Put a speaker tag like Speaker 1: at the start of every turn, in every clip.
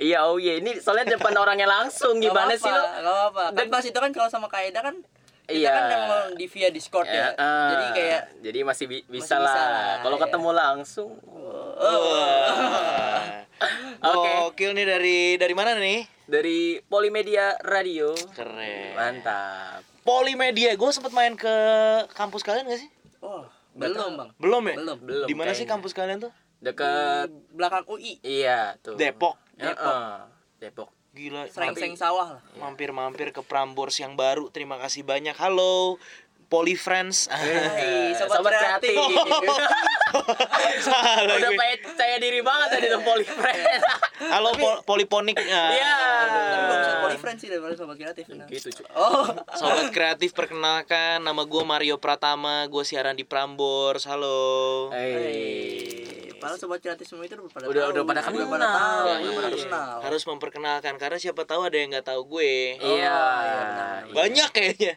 Speaker 1: Iya, oh iya. Ini soalnya depan orangnya langsung. Gimana sih lo?
Speaker 2: Gak apa-apa. Kan
Speaker 1: Dan-
Speaker 2: pas itu kan kalau sama Kaeda kan kita
Speaker 1: Iya.
Speaker 2: kan emang di via Discord ya.
Speaker 1: ah,
Speaker 2: Jadi kayak
Speaker 1: jadi masih bi- bisa
Speaker 2: Masih bisa
Speaker 1: lah.
Speaker 2: lah,
Speaker 1: Kalau
Speaker 2: iya.
Speaker 1: ketemu langsung.
Speaker 3: Oke. Gokil nih dari dari mana nih?
Speaker 1: Dari Polimedia Radio.
Speaker 3: Keren.
Speaker 1: Mantap.
Speaker 3: Polimedia, gue sempet main ke kampus kalian gak sih?
Speaker 2: oh, belum, Bang.
Speaker 3: Belum ya?
Speaker 2: Belum.
Speaker 1: Belum,
Speaker 3: Di mana sih kampus kalian tuh?
Speaker 1: Dekat
Speaker 2: belakang UI.
Speaker 1: iya tuh.
Speaker 3: Depok.
Speaker 1: Depok. Depok.
Speaker 3: Gila.
Speaker 2: Sering-sering sawah lah.
Speaker 3: Mampir-mampir ke Prambors yang baru. Terima kasih banyak. Halo. Poly Friends.
Speaker 2: Hai, sobat,
Speaker 1: Sobat
Speaker 2: kreatif.
Speaker 1: kreatif.
Speaker 3: Salah
Speaker 1: Udah
Speaker 3: gue.
Speaker 1: percaya diri banget tadi tuh Polifriend.
Speaker 3: Halo pol- Poliponik. Ah.
Speaker 1: Iya.
Speaker 2: Tapi bagusan Polyfriend sih daripada sobat kreatif.
Speaker 1: Gitu.
Speaker 2: Oh,
Speaker 3: Sobat kreatif perkenalkan nama gue Mario Pratama, gue siaran di Prambors. Halo.
Speaker 1: Hey.
Speaker 2: Padahal sobat kreatif semua itu udah pada
Speaker 1: Udah-
Speaker 2: tahu.
Speaker 1: udah pada
Speaker 2: Udah
Speaker 1: kenal.
Speaker 2: pada tahu,
Speaker 1: Iya,
Speaker 2: udah pada
Speaker 1: iya.
Speaker 2: kenal.
Speaker 3: Harus memperkenalkan karena siapa tahu ada yang nggak tahu gue.
Speaker 1: Iya.
Speaker 2: benar.
Speaker 3: Banyak kayaknya.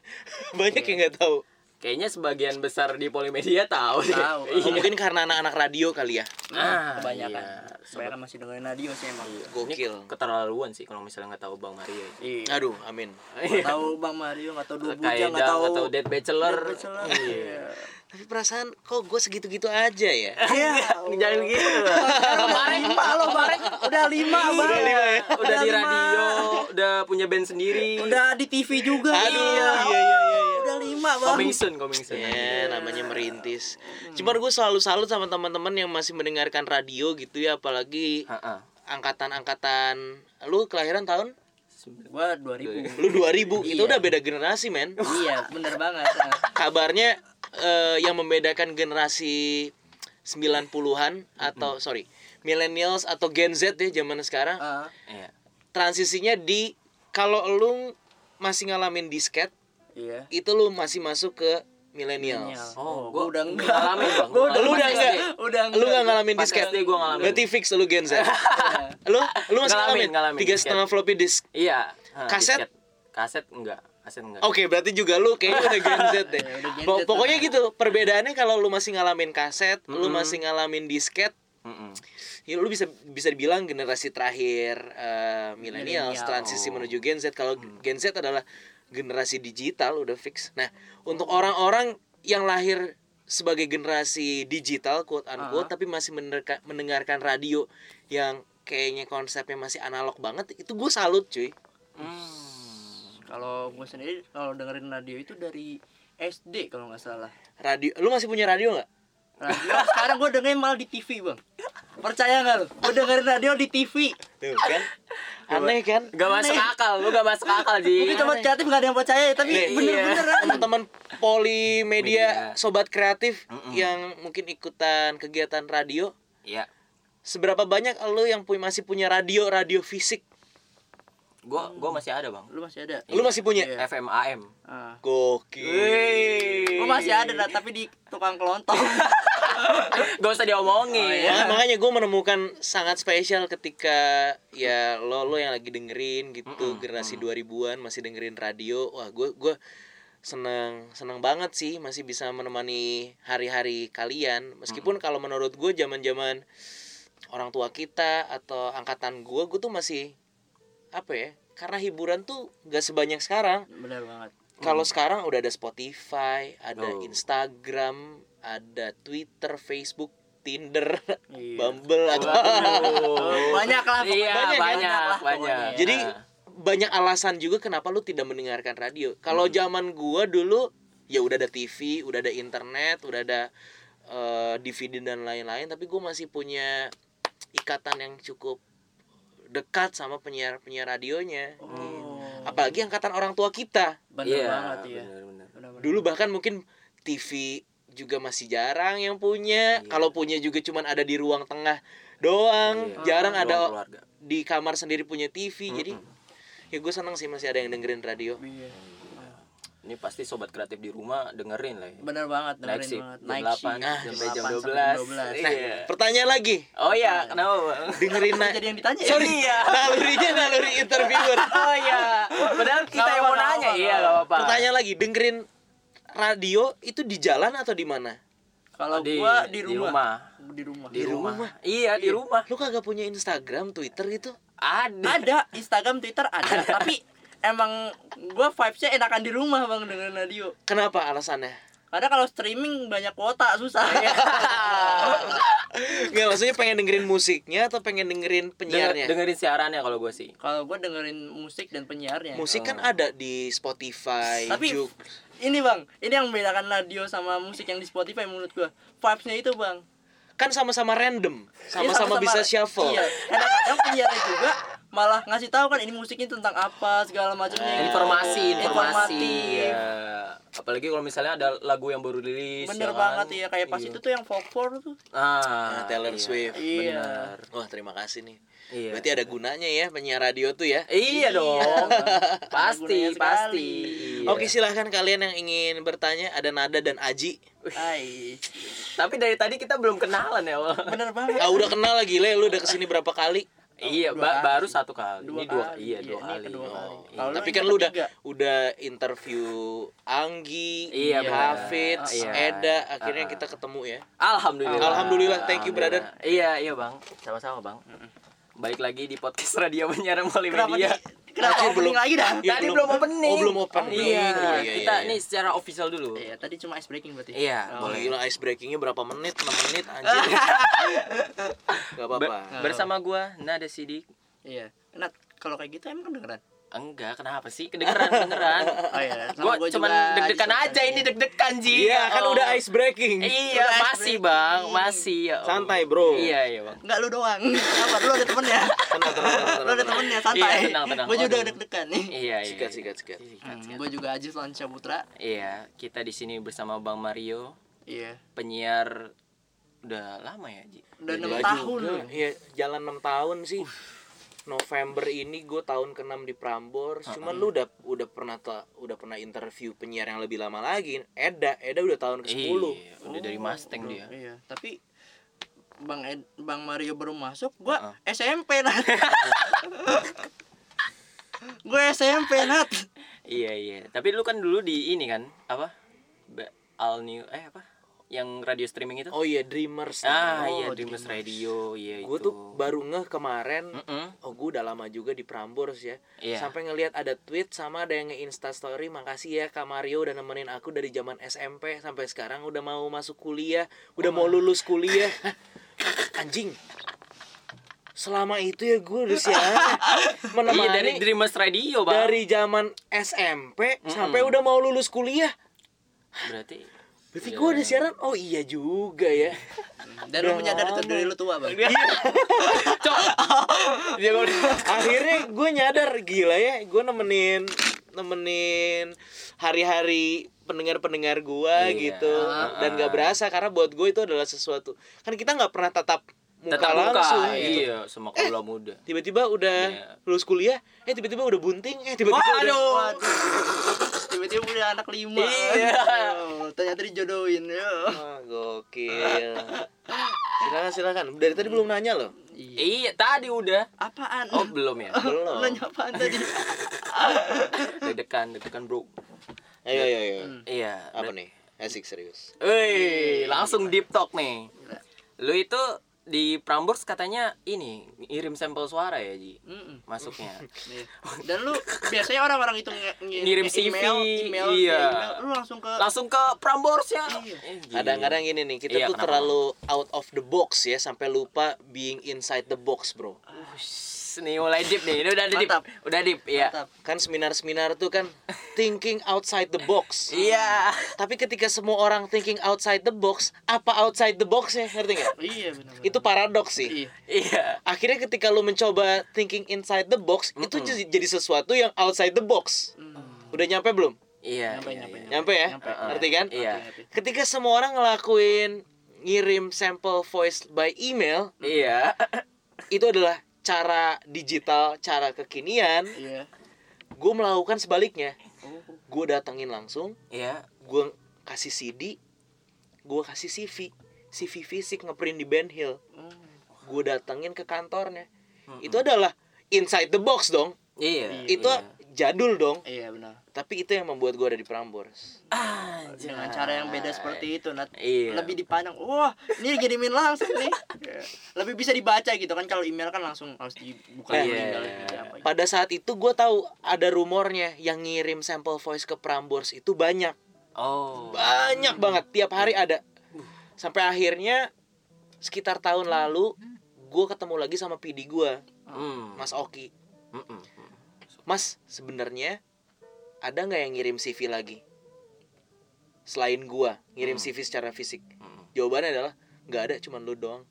Speaker 3: Banyak yang nggak tahu.
Speaker 1: Kayaknya sebagian besar di Polimedia tahu sih.
Speaker 2: Tahu,
Speaker 3: Oh, mungkin karena anak-anak radio kali ya.
Speaker 1: Ah,
Speaker 2: kebanyakan.
Speaker 1: iya.
Speaker 2: Kebanyakan masih dengerin radio sih emang.
Speaker 3: Gokil.
Speaker 1: Keterlaluan sih kalau misalnya nggak tahu Bang Mario.
Speaker 2: Iya.
Speaker 3: Aduh, amin.
Speaker 2: Nggak tahu Bang Mario, nggak tahu Dua Bujang, nggak tahu
Speaker 1: nggak tahu Dead Bachelor.
Speaker 2: Dead Bachelor.
Speaker 1: Iya.
Speaker 3: Tapi perasaan kok gue segitu-gitu aja ya?
Speaker 2: Iya.
Speaker 1: Jangan gitu.
Speaker 2: Kemarin lima loh kemarin udah lima bang.
Speaker 3: Udah lima ya?
Speaker 1: Udah di
Speaker 2: lima.
Speaker 1: radio, udah punya band sendiri.
Speaker 2: Udah di TV juga.
Speaker 3: Aduh, iya iya iya. iya.
Speaker 2: Udah lima bang.
Speaker 1: Coming soon, coming soon.
Speaker 3: Ya, namanya merintis. Cuman gue selalu salut sama teman-teman yang masih mendengarkan radio gitu ya, apalagi
Speaker 1: Heeh.
Speaker 3: angkatan-angkatan. Lu kelahiran tahun?
Speaker 2: Gua dua ribu.
Speaker 3: Lu 2000. Itu
Speaker 2: Iya.
Speaker 3: udah beda generasi, men.
Speaker 2: Iya bener banget.
Speaker 3: Kabarnya eh, yang membedakan generasi 90-an atau sorry, millennials atau Gen Z ya zaman sekarang,
Speaker 2: ah,
Speaker 1: Iya.
Speaker 3: transisinya di kalau lu masih ngalamin disket,
Speaker 2: iya.
Speaker 3: itu lu masih masuk ke millennials.
Speaker 2: Millennial.
Speaker 1: Oh,
Speaker 2: Oh,
Speaker 1: gua
Speaker 2: gua udah
Speaker 1: nggak
Speaker 2: enggak.
Speaker 1: ngalamin, Bang.
Speaker 2: Gua
Speaker 1: Lu
Speaker 3: udah enggak?
Speaker 2: Udah enggak.
Speaker 3: Lu gak ngalamin disket?
Speaker 1: SD gua ngalamin.
Speaker 3: Berarti fix lu Gen Z. lu lu masih
Speaker 1: Ngalamin,
Speaker 3: ngalamin, tiga setengah floppy disk.
Speaker 1: Iya.
Speaker 3: Kaset?
Speaker 1: disket. Kaset enggak. Kaset enggak.
Speaker 3: Oke, berarti juga lu kayaknya udah Gen Z deh.
Speaker 2: Ya, udah Gen
Speaker 3: Pok-
Speaker 2: Z
Speaker 3: Pokoknya gitu, perbedaannya kalau lu masih ngalamin kaset, lu
Speaker 1: Mm-mm.
Speaker 3: masih ngalamin disket,
Speaker 1: Mm-mm.
Speaker 3: ya lu bisa bisa dibilang generasi terakhir eh, millennials
Speaker 2: Millennial.
Speaker 3: transisi
Speaker 1: Oh.
Speaker 3: menuju Gen Z. Kalau Gen Z adalah generasi digital udah fix. Nah, untuk orang-orang yang lahir sebagai generasi digital quote unquote
Speaker 2: Ah.
Speaker 3: tapi masih menerka- mendengarkan radio yang kayaknya konsepnya masih analog banget, itu gue salut cuy.
Speaker 1: Hmm.
Speaker 2: Kalau gue sendiri kalau dengerin radio itu dari SD kalau nggak salah.
Speaker 3: Radio, lu masih punya radio nggak?
Speaker 2: Radio sekarang gue dengerin malah di TV bang. Percaya nggak lu? Gue dengerin radio di TV.
Speaker 3: Tuh kan? Aneh kan?
Speaker 1: Gak masuk akal, lu gak masuk akal, Ji.
Speaker 2: Mungkin coba kreatif nggak ada yang percaya tapi
Speaker 3: Nih,
Speaker 2: bener-bener.
Speaker 1: iya.
Speaker 3: teman-teman polimedia
Speaker 1: Media.
Speaker 3: sobat kreatif
Speaker 1: Mm-mm.
Speaker 3: yang mungkin ikutan kegiatan radio
Speaker 1: Iya.
Speaker 3: seberapa banyak lo yang punya masih punya radio radio fisik
Speaker 1: Gua gua masih ada, Bang.
Speaker 2: Lu masih ada?
Speaker 3: lu masih punya
Speaker 2: Iya.
Speaker 1: FM AM.
Speaker 2: Ah.
Speaker 3: gokil
Speaker 2: Gue masih ada dah, tapi di tukang kelontong.
Speaker 1: Gak usah diomongin.
Speaker 2: Oh, iya.
Speaker 3: Maka- makanya gue menemukan sangat spesial ketika ya lo lo yang lagi dengerin gitu
Speaker 1: Mm-mm,
Speaker 3: generasi 2000-an masih dengerin radio wah gue gue senang senang banget sih masih bisa menemani hari-hari kalian meskipun kalau menurut gue zaman-zaman orang tua kita atau angkatan gue gue tuh masih apa ya karena hiburan tuh gak sebanyak sekarang
Speaker 2: Bener banget.
Speaker 3: kalau sekarang udah ada Spotify, ada
Speaker 1: Oh.
Speaker 3: Instagram, ada Twitter, Facebook, Tinder,
Speaker 2: Iya.
Speaker 3: Bumble atau.
Speaker 2: Banyak lah.
Speaker 1: Iya,
Speaker 3: Banyak,
Speaker 1: banyak,
Speaker 2: lah
Speaker 1: banyak.
Speaker 3: Jadi
Speaker 1: Nah.
Speaker 3: banyak alasan juga kenapa lu tidak mendengarkan radio. Kalau
Speaker 1: Hmm.
Speaker 3: zaman gua dulu ya udah ada TV, udah ada internet, udah ada eh, DVD dan lain-lain, tapi gua masih punya ikatan yang cukup dekat sama penyiar-penyiar radionya.
Speaker 2: Oh.
Speaker 3: Apalagi angkatan orang tua kita.
Speaker 2: Bener
Speaker 1: Iya,
Speaker 2: banget ya.
Speaker 1: bener-bener.
Speaker 2: Bener-bener.
Speaker 3: Dulu bahkan mungkin TV juga masih jarang yang punya.
Speaker 1: Iya.
Speaker 3: Kalau punya juga cuman ada di ruang tengah doang.
Speaker 1: Iya.
Speaker 3: Jarang
Speaker 1: Ruang
Speaker 3: ada
Speaker 1: keluarga.
Speaker 3: di kamar sendiri punya TV. Jadi ya gue seneng sih masih ada yang dengerin radio.
Speaker 2: Iya.
Speaker 1: Ini pasti sobat kreatif di rumah dengerin lah ya.
Speaker 2: Bener banget,
Speaker 1: Naik
Speaker 2: dengerin
Speaker 1: shift
Speaker 2: banget.
Speaker 1: jam
Speaker 2: Naik
Speaker 1: 8
Speaker 2: shift.
Speaker 1: sampai jam
Speaker 2: 8
Speaker 1: 12.
Speaker 2: sampai 12.
Speaker 3: Nah,
Speaker 1: Iya.
Speaker 3: pertanyaan lagi.
Speaker 1: Oh iya, kenapa, Bang?
Speaker 3: Dengerin na-
Speaker 2: Jadi yang ditanya ya?
Speaker 3: Sorry,
Speaker 1: Iya.
Speaker 3: nalurinya naluri interviewer.
Speaker 1: Oh iya. Padahal kita
Speaker 2: Nggak
Speaker 1: yang mau nanya. Iya,
Speaker 2: apa-apa.
Speaker 1: gak apa-apa.
Speaker 3: Pertanyaan lagi, dengerin radio itu di jalan atau di mana?
Speaker 2: Kalau
Speaker 1: di,
Speaker 2: gua di
Speaker 1: di
Speaker 2: rumah.
Speaker 1: rumah.
Speaker 2: Di rumah.
Speaker 1: Di rumah.
Speaker 3: rumah?
Speaker 1: Iya, di rumah.
Speaker 3: Lu kagak punya Instagram, Twitter gitu?
Speaker 1: Ada.
Speaker 2: Ada Instagram, Twitter ada, tapi emang gua vibesnya enakan di rumah bang dengan radio.
Speaker 3: Kenapa alasannya?
Speaker 2: Karena kalau streaming banyak kuota susah.
Speaker 3: Nggak, maksudnya pengen dengerin musiknya atau pengen dengerin penyiarnya?
Speaker 1: Denger- dengerin siarannya kalau gue sih.
Speaker 2: kalau gua dengerin musik dan penyiarnya.
Speaker 3: Musik kan ada di Spotify,
Speaker 2: Tapi
Speaker 3: Juk.
Speaker 2: ini bang, ini yang membedakan radio sama musik yang di Spotify menurut gua. Vibesnya itu bang.
Speaker 3: Kan sama-sama random,
Speaker 2: Iya,
Speaker 3: sama-sama bisa shuffle.
Speaker 2: Iya. Kadang-kadang malah ngasih tahu kan ini musiknya tentang apa segala macamnya.
Speaker 1: informasi, informasi.
Speaker 2: Informatif.
Speaker 1: Ya. Apalagi kalau misalnya ada lagu yang baru rilis.
Speaker 2: Bener
Speaker 1: ya kan?
Speaker 2: banget ya kayak pas
Speaker 1: Iya.
Speaker 2: itu tuh yang folk tuh.
Speaker 1: Ah,
Speaker 3: Nah, Taylor
Speaker 1: iya.
Speaker 3: Swift.
Speaker 2: Iya.
Speaker 1: Benar.
Speaker 3: Wah, terima kasih nih.
Speaker 1: Iya.
Speaker 3: Berarti ada gunanya ya penyiar radio tuh ya.
Speaker 1: Iya dong. pasti, pasti. Iya.
Speaker 3: Oke, silahkan kalian yang ingin bertanya. Ada Nada dan Aji.
Speaker 2: Ai.
Speaker 1: Tapi dari tadi kita belum kenalan ya, Wal.
Speaker 2: Bener banget.
Speaker 3: Ah, udah kenal lagi, Le. Lu udah ke sini berapa kali?
Speaker 1: Iya,
Speaker 2: dua
Speaker 1: ba-
Speaker 2: kali.
Speaker 1: baru satu kali.
Speaker 2: Dua
Speaker 1: ini dua,
Speaker 2: kali.
Speaker 1: iya
Speaker 2: Iya,
Speaker 1: dua
Speaker 2: ini
Speaker 1: kali.
Speaker 2: kedua
Speaker 1: Oh,
Speaker 2: kali.
Speaker 1: iya.
Speaker 2: Kalau
Speaker 3: Tapi kan lu udah udah interview Anggi,
Speaker 1: Iya, benar.
Speaker 3: Hafid,
Speaker 1: Iya.
Speaker 3: Eda, akhirnya
Speaker 1: Ah,
Speaker 3: kita ketemu ya.
Speaker 1: Alhamdulillah.
Speaker 3: Alhamdulillah, thank you, brother.
Speaker 1: Iya, iya, Bang. Sama-sama, Bang. Baik lagi di podcast Radio Penyiaran
Speaker 2: Kenapa
Speaker 1: Multimedia.
Speaker 2: di, kenapa
Speaker 3: Anjir,
Speaker 2: opening
Speaker 3: belum.
Speaker 2: lagi dah?
Speaker 3: Iya,
Speaker 1: Tadi
Speaker 3: belum.
Speaker 1: belum opening.
Speaker 3: Oh, belum opening.
Speaker 1: Iya,
Speaker 3: Oh, iya,
Speaker 1: kita
Speaker 3: iya,
Speaker 1: nih
Speaker 3: iya.
Speaker 1: secara official dulu.
Speaker 2: Iya, tadi cuma ice breaking berarti.
Speaker 1: Iya,
Speaker 2: Oh,
Speaker 1: boleh.
Speaker 3: Gila ice breakingnya berapa menit? 6 menit anjir. Gak apa-apa.
Speaker 1: bersama gua Nada Sidik.
Speaker 2: Iya. Nat, kalau kayak gitu emang kedengeran?
Speaker 1: Enggak, kenapa sih? Kedengeran, kedengeran.
Speaker 2: Oh iya, sama
Speaker 1: gua
Speaker 2: gua
Speaker 1: cuman deg-degan aja ini deg-degan Ji.
Speaker 3: Iya, kan
Speaker 1: Oh.
Speaker 3: udah ice breaking.
Speaker 1: Iya,
Speaker 2: Udah
Speaker 1: masih,
Speaker 2: breaking.
Speaker 1: Bang. Masih. ya.
Speaker 3: Santai, bro.
Speaker 1: Iya, iya, Bang.
Speaker 2: Enggak lu doang. Kenapa? Lu ada temennya.
Speaker 3: Tenang, tenang, tenang,
Speaker 2: Lu ada temennya santai.
Speaker 1: Iya, tenang, tenang.
Speaker 2: Gua juga deg-degan nih.
Speaker 1: Iya, iya.
Speaker 3: Sikat,
Speaker 1: iya.
Speaker 3: sikat, sikat.
Speaker 2: Hmm, gua juga Ajis Lanca Putra.
Speaker 1: Iya, kita di sini bersama Bang Mario,
Speaker 2: Iya.
Speaker 1: penyiar udah lama ya, Ji.
Speaker 2: Udah
Speaker 3: Gila
Speaker 2: 6 tahun.
Speaker 3: Iya, jalan 6 tahun sih. November ini gue tahun ke-6 di Prambors. Cuman lu udah udah pernah ta- udah pernah interview penyiar yang lebih lama lagi. Eda, Eda udah tahun ke-10.
Speaker 1: Iya, udah dari Mustang dia.
Speaker 2: Iya, tapi Bang Ed, Bang Mario baru masuk, gua
Speaker 1: Heeh.
Speaker 2: SMP nat. gue SMP nat.
Speaker 1: Iya, iya. Tapi lu kan dulu di ini kan, apa? All New eh apa? Yang radio streaming itu?
Speaker 3: Oh iya, Dreamers.
Speaker 1: ah,
Speaker 3: oh,
Speaker 1: iya, Dreamers Radio, iya
Speaker 3: Gue tuh baru ngeh kemarin.
Speaker 1: Mm-mm.
Speaker 3: Oh, gue udah lama juga di Prambors ya.
Speaker 1: Iya.
Speaker 3: Sampai ngelihat ada tweet sama ada yang nge-insta story, makasih ya Kak Mario udah nemenin aku dari zaman SMP sampai sekarang udah mau masuk kuliah, udah mau lulus kuliah. Anjing. Selama itu ya gue udah menemani
Speaker 1: Iya, dari Dreamers Radio, Bang.
Speaker 3: dari zaman SMP sampai udah mau lulus kuliah.
Speaker 1: Berarti
Speaker 3: Berarti
Speaker 1: Iya.
Speaker 3: gue udah siaran. Oh iya juga ya.
Speaker 2: Dan lu menyadari itu diri lu tua, Bang.
Speaker 1: Cok. Dia ngomong-
Speaker 3: akhirnya gue nyadar gila ya gue nemenin nemenin hari-hari pendengar-pendengar gue
Speaker 1: Iya.
Speaker 3: gitu dan gak berasa karena buat gue itu adalah sesuatu kan kita nggak pernah tatap muka
Speaker 1: Tetap muka.
Speaker 3: langsung gitu.
Speaker 1: Iya, sama kaula muda.
Speaker 3: tiba-tiba udah
Speaker 1: Iya.
Speaker 3: lulus kuliah eh tiba-tiba udah bunting eh tiba-tiba udah
Speaker 1: Waduh.
Speaker 2: Tiba-tiba punya anak lima.
Speaker 1: Iya.
Speaker 2: Oh, ternyata dijodohin. Ya.
Speaker 3: Wah, gokil silakan silakan dari tadi belum nanya loh
Speaker 2: Iya.
Speaker 1: Iya, tadi udah.
Speaker 2: Apaan?
Speaker 1: Oh, belum ya?
Speaker 3: belum
Speaker 2: Nanya apaan tadi?
Speaker 1: Deg-degan, deg-degan, Bro.
Speaker 3: ayo ayo ayo
Speaker 1: Iya.
Speaker 3: apa nih asik serius
Speaker 1: Wih, langsung deep talk nih. Lu itu di Prambors katanya ini ngirim sampel suara ya, Ji?
Speaker 2: Mm-mm.
Speaker 1: Masuknya.
Speaker 2: Iya. Dan lu biasanya orang-orang itu
Speaker 1: Ngirim
Speaker 2: nge- email,
Speaker 1: CV,
Speaker 2: email,
Speaker 1: iya.
Speaker 2: email, lu langsung ke
Speaker 1: Langsung ke Prambors ya.
Speaker 2: Iya.
Speaker 1: Eh.
Speaker 3: Kadang-kadang gini nih, kita
Speaker 1: Iya,
Speaker 3: tuh
Speaker 1: kenapa?
Speaker 3: terlalu out of the box ya sampai lupa being inside the box, Bro.
Speaker 1: Ush, nih mulai deep nih. Ini udah deep.
Speaker 2: Mantap.
Speaker 1: Udah deep, iya.
Speaker 2: Mantap.
Speaker 3: Kan seminar-seminar tuh kan thinking outside the box.
Speaker 1: Iya.
Speaker 3: Tapi ketika semua orang thinking outside the box, apa outside the box ya? Ngerti nggak?
Speaker 2: Iya benar.
Speaker 3: Itu paradoks sih.
Speaker 2: Iya.
Speaker 1: Iya.
Speaker 3: Akhirnya ketika lu mencoba thinking inside the box, itu jadi jadi sesuatu yang outside the box. Udah nyampe belum?
Speaker 1: Iya.
Speaker 2: Nyampe,
Speaker 1: iya,
Speaker 2: nyampe,
Speaker 1: iya.
Speaker 3: Nyampe ya?
Speaker 2: Nyampe.
Speaker 3: Ngerti kan?
Speaker 1: Iya.
Speaker 3: Ketika semua orang ngelakuin ngirim sampel voice by email,
Speaker 1: Iya.
Speaker 3: itu adalah cara digital, cara kekinian.
Speaker 2: Iya.
Speaker 3: Gue melakukan sebaliknya.
Speaker 2: Oh.
Speaker 3: Gue datengin langsung,
Speaker 1: Iya.
Speaker 3: gue kasih CD, gue kasih CV, CV fisik ngeprint di Ben Hill.
Speaker 2: Oh.
Speaker 3: Gue datengin ke kantornya. Itu adalah inside the box dong.
Speaker 1: Iya.
Speaker 3: Itu
Speaker 1: iya.
Speaker 3: Jadul dong
Speaker 2: Iya benar.
Speaker 3: tapi itu yang membuat gue ada di Prambors
Speaker 1: Anjay.
Speaker 2: Dengan cara yang beda seperti itu, Nat.
Speaker 1: Iya.
Speaker 2: Lebih dipandang, wah, ini kirimin langsung nih. Iya. Lebih bisa dibaca gitu kan kalau email kan langsung harus dibuka
Speaker 3: Iya.
Speaker 2: email gitu, apa gitu.
Speaker 3: pada saat itu gue tahu ada rumornya yang ngirim sampel voice ke Prambors itu banyak
Speaker 1: Oh.
Speaker 3: banyak banget tiap hari ada sampai akhirnya sekitar tahun lalu gue ketemu lagi sama PD gue
Speaker 1: Hmm.
Speaker 3: Mas Oki
Speaker 1: Mm-mm.
Speaker 3: Mas sebenarnya ada nggak yang ngirim CV lagi selain gua ngirim CV secara fisik
Speaker 1: Hmm.
Speaker 3: jawabannya adalah nggak ada cuman lu doang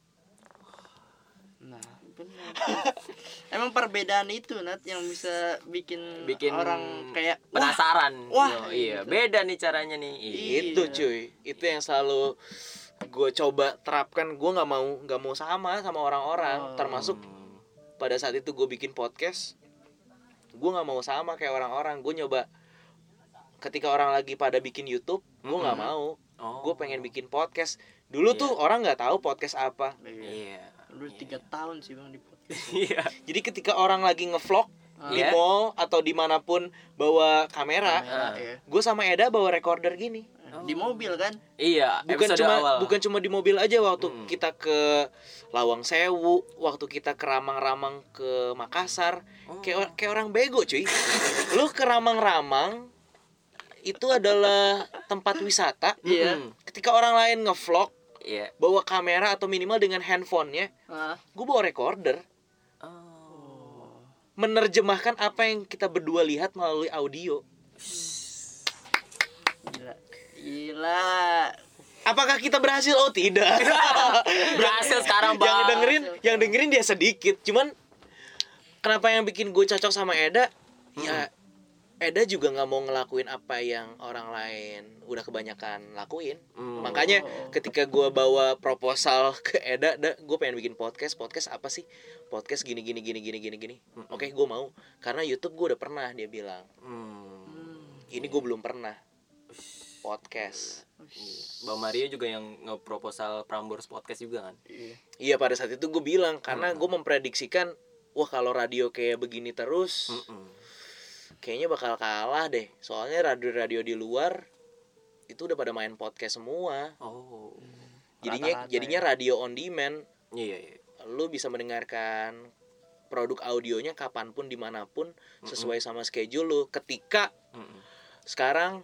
Speaker 2: Nah, benar. Emang perbedaan itu Nat yang bisa bikin,
Speaker 1: Bikin
Speaker 2: orang kayak wah,
Speaker 1: penasaran.
Speaker 2: wah,
Speaker 1: Yo, iya,
Speaker 2: gitu.
Speaker 1: beda nih caranya nih.
Speaker 2: Iya.
Speaker 3: itu cuy itu yang selalu gue coba terapkan gue nggak mau nggak mau sama sama orang-orang
Speaker 2: Oh.
Speaker 3: termasuk
Speaker 1: Hmm.
Speaker 3: pada saat itu gue bikin podcast gue nggak mau sama kayak orang-orang gue nyoba ketika orang lagi pada bikin YouTube gue nggak
Speaker 1: Mm-mm.
Speaker 3: mau
Speaker 1: Oh.
Speaker 3: gue pengen bikin podcast dulu tuh orang nggak tahu podcast apa
Speaker 2: Iya.
Speaker 1: Iya.
Speaker 2: Lu tiga tahun sih bang di podcast.
Speaker 1: Iya.
Speaker 3: jadi ketika orang lagi ngevlog di
Speaker 1: Iya.
Speaker 3: mall atau di mana pun bawa kamera
Speaker 2: Kamera,
Speaker 1: Ah.
Speaker 2: iya.
Speaker 3: gue sama Eda bawa recorder gini
Speaker 2: Di mobil kan?
Speaker 1: Iya,
Speaker 3: bukan cuma
Speaker 1: awal.
Speaker 3: bukan cuma di mobil aja waktu
Speaker 1: Mm.
Speaker 3: kita ke Lawang Sewu waktu kita ke Ramang-Ramang ke Makassar
Speaker 1: Oh.
Speaker 3: kayak kayak orang bego cuy lu ke Ramang-Ramang itu adalah tempat wisata
Speaker 2: Iya.
Speaker 1: Mm-mm.
Speaker 3: ketika orang lain ngevlog
Speaker 1: Iya.
Speaker 3: bawa kamera atau minimal dengan handphonenya
Speaker 2: Ah.
Speaker 3: gue bawa recorder
Speaker 1: Oh.
Speaker 3: menerjemahkan apa yang kita berdua lihat melalui audio
Speaker 2: Gila. Gila.
Speaker 3: apakah kita berhasil? Oh tidak.
Speaker 1: Berhasil sekarang, Bang.
Speaker 3: yang dengerin yang dengerin dia sedikit. Cuman kenapa yang bikin gue cocok sama Eda? Ya Eda juga nggak mau ngelakuin apa yang orang lain udah kebanyakan lakuin.
Speaker 1: Hmm.
Speaker 3: makanya ketika gue bawa proposal ke Eda gue pengen bikin podcast. Podcast apa sih? Podcast gini gini gini gini gini gini. Oke gue mau. Karena YouTube gue udah pernah dia bilang.
Speaker 1: Hmm.
Speaker 3: ini gue belum pernah podcast
Speaker 1: Bang Mario juga yang ngeproposal Prambors podcast juga kan?
Speaker 2: Iya.
Speaker 3: iya pada saat itu gue bilang karena gue memprediksikan wah kalau radio kayak begini terus
Speaker 1: Mm-mm.
Speaker 3: kayaknya bakal kalah deh soalnya radio-radio di luar itu udah pada main podcast semua
Speaker 1: Oh.
Speaker 3: jadinya
Speaker 2: Rata-rata
Speaker 3: jadinya radio on demand
Speaker 1: Iya, iya.
Speaker 3: lu bisa mendengarkan produk audionya kapan pun di mana pun sesuai sama schedule lu ketika
Speaker 1: Mm-mm.
Speaker 3: sekarang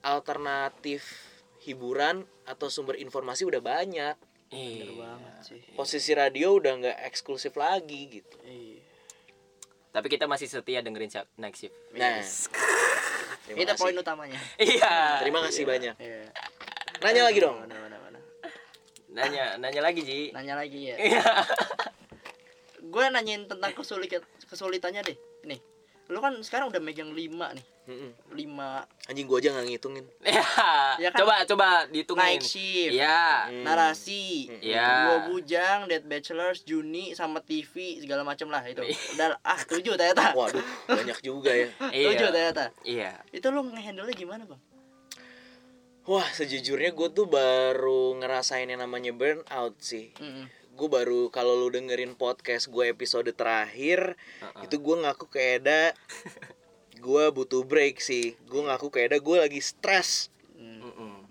Speaker 3: alternatif hiburan atau sumber informasi udah banyak
Speaker 2: Bener
Speaker 1: Iya.
Speaker 2: banget sih.
Speaker 3: posisi radio udah nggak eksklusif lagi gitu
Speaker 2: Iya.
Speaker 1: Tapi kita masih setia dengerin Night Shift.
Speaker 3: nah
Speaker 2: Itu
Speaker 3: kasih
Speaker 2: poin utamanya.
Speaker 1: Iya.
Speaker 3: terima kasih banyak
Speaker 2: Iya.
Speaker 3: nanya lagi dong
Speaker 2: Mana, mana, mana.
Speaker 1: Nanya, nanya lagi Ji.
Speaker 2: Nanya lagi ya.
Speaker 1: Iya.
Speaker 2: Gue nanyain tentang kesulitan kesulitannya deh. Nih, lu kan sekarang udah megang lima nih.
Speaker 3: Mm-mm.
Speaker 2: Lima
Speaker 3: anjing gua aja nggak ngitungin
Speaker 1: Iya.
Speaker 2: Ya kan?
Speaker 1: Coba coba dihitungin.
Speaker 2: night shift,
Speaker 1: Iya.
Speaker 3: Hmm.
Speaker 2: narasi,
Speaker 1: Iya.
Speaker 2: Dua bujang, Dead Bachelors, Juni sama TV segala macam lah itu. Udah ah tujuh ternyata.
Speaker 3: waduh banyak juga ya
Speaker 2: Tujuh
Speaker 1: Iya.
Speaker 2: ternyata.
Speaker 1: Iya.
Speaker 2: Itu lu ngehandle gimana, Bang?
Speaker 3: Wah, sejujurnya gue tuh baru ngerasain yang namanya burnout sih.
Speaker 2: Mm-mm.
Speaker 3: Gue baru kalau lu dengerin podcast gue episode terakhir,
Speaker 1: Uh-uh.
Speaker 3: itu gue ngaku ke Eda, gue butuh break sih. Gue ngaku ke Eda gue lagi stres
Speaker 1: Mm-mm.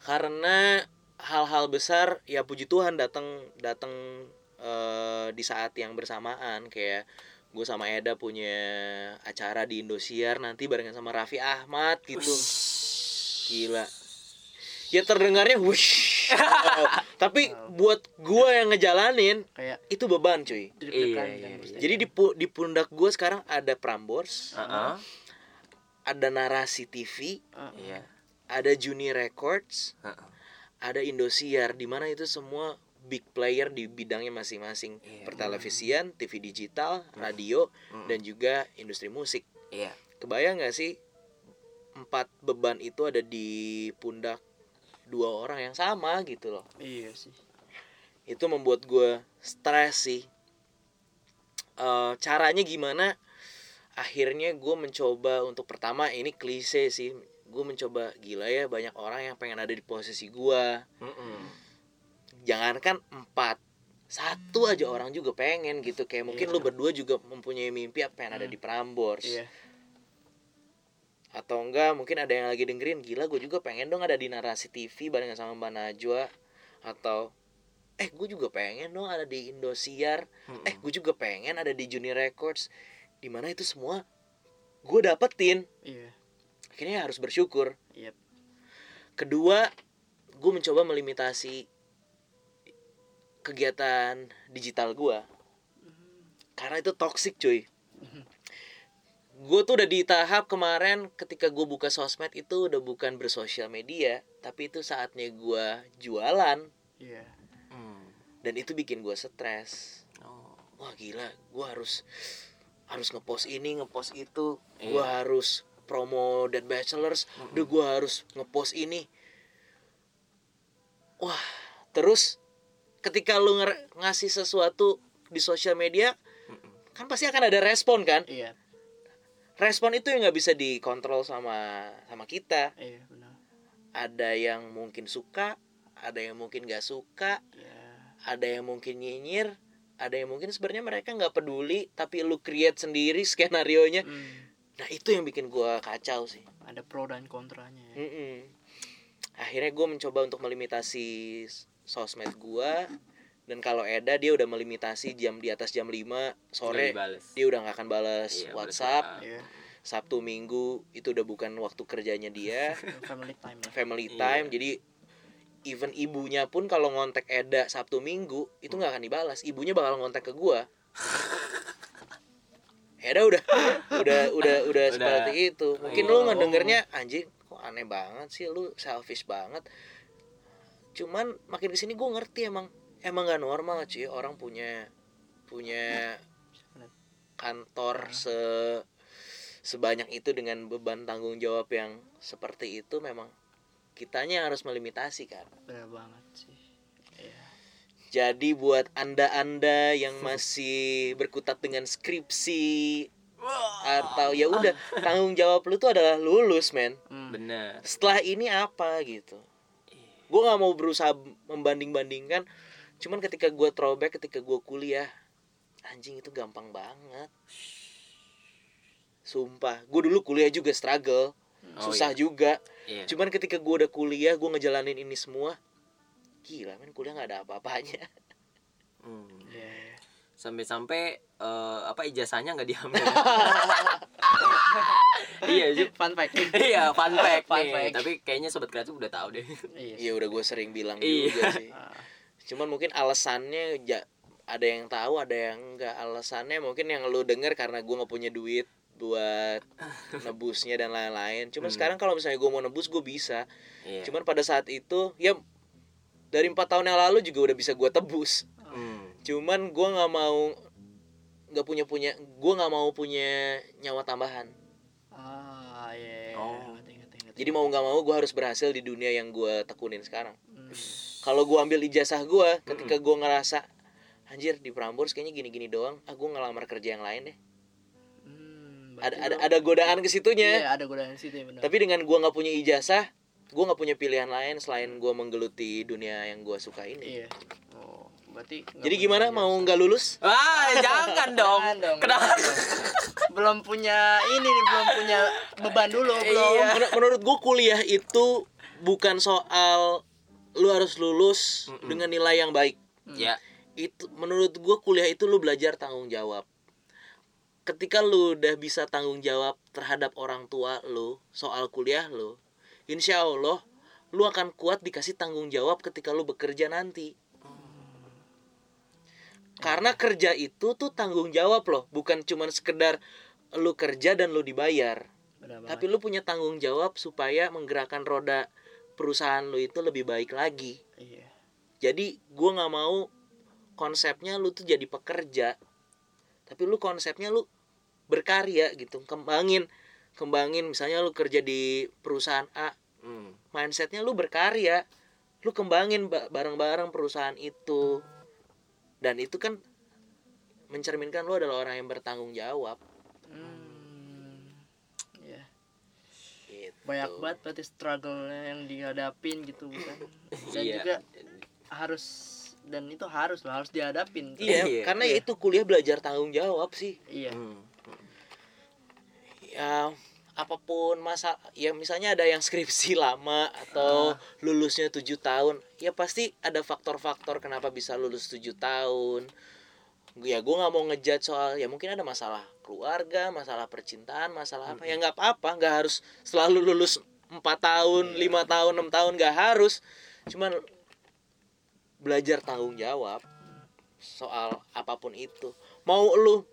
Speaker 3: karena hal-hal besar ya puji Tuhan datang datang eh, di saat yang bersamaan kayak gue sama Eda punya acara di Indosiar nanti barengan sama Raffi Ahmad gitu. Gila. Ya terdengarnya wush. Tapi buat gua yang ngejalanin
Speaker 2: Kayak
Speaker 3: itu beban cuy.
Speaker 1: Iya,
Speaker 2: kan
Speaker 1: iya.
Speaker 3: Jadi di pu- di pundak gua sekarang ada Prambors,
Speaker 1: Uh-uh.
Speaker 3: ada Narasi TV,
Speaker 2: Ah,
Speaker 1: Iya.
Speaker 3: ada Juni Records,
Speaker 1: Uh-uh.
Speaker 3: ada Indosiar di mana itu semua big player di bidangnya masing-masing.
Speaker 1: Iya.
Speaker 3: Pertelevisian, TV digital, radio
Speaker 1: Mm.
Speaker 3: dan juga industri musik.
Speaker 1: Iya.
Speaker 3: Kebayang gak sih empat beban itu ada di pundak dua orang yang sama gitu loh.
Speaker 2: Iya sih.
Speaker 3: Itu membuat gue stres sih. Eh, caranya gimana? Akhirnya gue mencoba untuk pertama ini klise sih. Gue mencoba gila ya banyak orang yang pengen ada di posisi gue.
Speaker 1: Mm-mm.
Speaker 3: Jangankan empat, satu aja orang juga pengen gitu. Kayak mungkin
Speaker 2: Iya.
Speaker 3: lu berdua juga mempunyai mimpi apa pengen ada di Prambors.
Speaker 2: Iya.
Speaker 3: Atau enggak mungkin ada yang lagi dengerin gila gue juga pengen dong ada di narasi TV barengan sama Mbak Najwa. Atau eh gue juga pengen dong ada di Indosiar.
Speaker 1: Mm-mm.
Speaker 3: eh gue juga pengen ada di Junior Records. Di mana itu semua gue dapetin.
Speaker 2: Iya.
Speaker 3: akhirnya harus bersyukur.
Speaker 2: Yep.
Speaker 3: kedua gue mencoba melimitasi kegiatan digital gue karena itu toxic cuy gue tuh udah di tahap kemarin ketika gue buka sosmed itu udah bukan bersosial media tapi itu saatnya gue jualan
Speaker 2: Iya.
Speaker 1: Hmm.
Speaker 3: dan itu bikin gue stres
Speaker 1: Oh.
Speaker 3: wah gila gue harus harus ngepost ini ngepost itu gue
Speaker 1: Iya.
Speaker 3: harus promo Dead Bachelors udah gue harus ngepost ini wah terus ketika lu ngasih sesuatu di sosial media
Speaker 1: Mm-mm.
Speaker 3: kan pasti akan ada respon kan
Speaker 2: Iya.
Speaker 3: Respon itu yang nggak bisa dikontrol sama sama kita
Speaker 2: Iya, benar.
Speaker 3: ada yang mungkin suka ada yang mungkin gak suka
Speaker 2: Iya.
Speaker 3: ada yang mungkin nyinyir ada yang mungkin sebenarnya mereka nggak peduli tapi lu create sendiri skenario nya
Speaker 2: Hmm.
Speaker 3: nah itu yang bikin gua kacau sih
Speaker 2: Ada pro dan kontranya ya.
Speaker 3: Mm-mm. akhirnya gue mencoba untuk melimitasi sosmed gua dan kalau Eda dia udah melimitasi jam di atas jam 5
Speaker 1: Nggak
Speaker 3: sore. Dia udah nggak akan balas
Speaker 1: Iya,
Speaker 3: WhatsApp
Speaker 1: balas
Speaker 2: Iya.
Speaker 3: Sabtu Minggu itu udah bukan waktu kerjanya dia.
Speaker 2: Family time ya.
Speaker 3: family
Speaker 1: Iya.
Speaker 3: time jadi even ibunya pun kalau ngontek Eda Sabtu Minggu itu nggak akan dibalas ibunya bakal ngontek ke gua. Eda udah udah udah udah seperti itu. Mungkin
Speaker 1: Iya.
Speaker 3: lu ngedengernya anjing kok aneh banget sih lu selfish banget. Cuman makin ke sini gua ngerti emang emang gak normal cuy orang punya punya kantor se sebanyak itu dengan beban tanggung jawab yang seperti itu memang kitanya harus melimitasi kan
Speaker 2: Benar banget sih. Iya.
Speaker 3: jadi buat anda-anda yang masih berkutat dengan skripsi atau ya udah tanggung jawab lu tuh adalah lulus men
Speaker 2: Hmm.
Speaker 1: Bener.
Speaker 3: setelah ini apa gitu gue nggak mau berusaha membanding-bandingkan cuman ketika gue throwback ketika gue kuliah anjing itu gampang banget sumpah gue dulu kuliah juga struggle
Speaker 1: Oh,
Speaker 3: susah
Speaker 1: iya.
Speaker 3: juga
Speaker 1: Iya.
Speaker 3: cuman ketika gue udah kuliah gue ngejalanin ini semua gila men kuliah nggak ada apa-apanya
Speaker 1: Hmm.
Speaker 2: Iya.
Speaker 1: Sampai-sampai eh, apa ijazahnya nggak diambil. iya.
Speaker 2: Fun fact.
Speaker 1: Iya, fun fact
Speaker 2: Fun fact.
Speaker 1: Tapi kayaknya sobat kreatif udah tahu deh.
Speaker 2: Iya.
Speaker 3: iya udah gue sering bilang
Speaker 1: Iya.
Speaker 3: juga sih
Speaker 2: Ah,
Speaker 3: cuman mungkin alasannya ja, ada yang tahu ada yang enggak alasannya mungkin yang lu denger karena gue nggak punya duit buat nebusnya dan lain-lain cuman
Speaker 1: Hmm.
Speaker 3: sekarang kalau misalnya gue mau nebus gue bisa
Speaker 1: Iya.
Speaker 3: cuman pada saat itu ya dari empat tahun yang lalu juga udah bisa gue tebus
Speaker 1: Hmm.
Speaker 3: cuman gue nggak mau nggak punya punya gue nggak mau punya nyawa tambahan
Speaker 2: Ah, iya. iya.
Speaker 1: Oh.
Speaker 3: Jadi mau nggak mau gue harus berhasil di dunia yang gue tekunin sekarang
Speaker 2: Hmm.
Speaker 3: Kalau gue ambil ijazah gue ketika gue ngerasa anjir di Prambors kayaknya gini-gini doang ah gue ngelamar kerja yang lain deh
Speaker 2: Hmm,
Speaker 3: ada ada ada godaan ke situnya
Speaker 2: Iya, ada godaan situ ya benar.
Speaker 3: tapi dengan gue nggak punya ijazah gue nggak punya pilihan lain selain gue menggeluti dunia yang gue suka ini
Speaker 2: Iya. Oh, berarti
Speaker 3: jadi gimana
Speaker 2: ijazah.
Speaker 3: mau nggak lulus
Speaker 1: Ah, jangan dong.
Speaker 2: Jangan dong.
Speaker 1: Kenapa?
Speaker 2: belum punya ini nih, belum punya beban dulu, belum.
Speaker 1: Iya.
Speaker 3: Men- menurut gue kuliah itu bukan soal lu harus lulus
Speaker 1: Mm-mm.
Speaker 3: dengan nilai yang baik.
Speaker 1: Ya.
Speaker 3: itu menurut gue kuliah itu lu belajar tanggung jawab. Ketika lu udah bisa tanggung jawab terhadap orang tua lu soal kuliah lu insya Allah lu akan kuat dikasih tanggung jawab ketika lu bekerja nanti. Karena kerja itu tuh tanggung jawab loh bukan cuman sekedar lu kerja dan lu dibayar.
Speaker 2: Benar
Speaker 3: tapi lu punya tanggung jawab supaya menggerakkan roda perusahaan lu itu lebih baik lagi.
Speaker 2: Iya.
Speaker 3: jadi gua nggak mau konsepnya lu tuh jadi pekerja tapi lu konsepnya lu berkarya gitu. Kembangin kembangin. Misalnya lu kerja di perusahaan A
Speaker 1: Hmm.
Speaker 3: mindsetnya lu berkarya. Lu kembangin ba- bareng-bareng perusahaan itu. Dan itu kan mencerminkan lu adalah orang yang bertanggung jawab
Speaker 2: Hmm. Iya.
Speaker 3: gitu.
Speaker 2: Banyak banget berarti struggle yang dihadapin gitu bukan. Dan
Speaker 1: Iya.
Speaker 2: juga harus dan itu harus loh, harus dihadapin.
Speaker 3: iya,
Speaker 1: Iya.
Speaker 3: karena
Speaker 2: Iya.
Speaker 3: ya itu kuliah belajar tanggung jawab sih
Speaker 2: Iya.
Speaker 1: Hmm.
Speaker 3: ya apa pun masa ya misalnya ada yang skripsi lama atau lulusnya tujuh tahun ya pasti ada faktor-faktor kenapa bisa lulus tujuh tahun ya gue nggak mau ngejudge soal ya mungkin ada masalah keluarga masalah percintaan masalah apa ya nggak apa-apa nggak harus selalu lulus empat tahun lima tahun enam tahun nggak harus. Cuman belajar tanggung jawab soal apa pun itu. Mau lu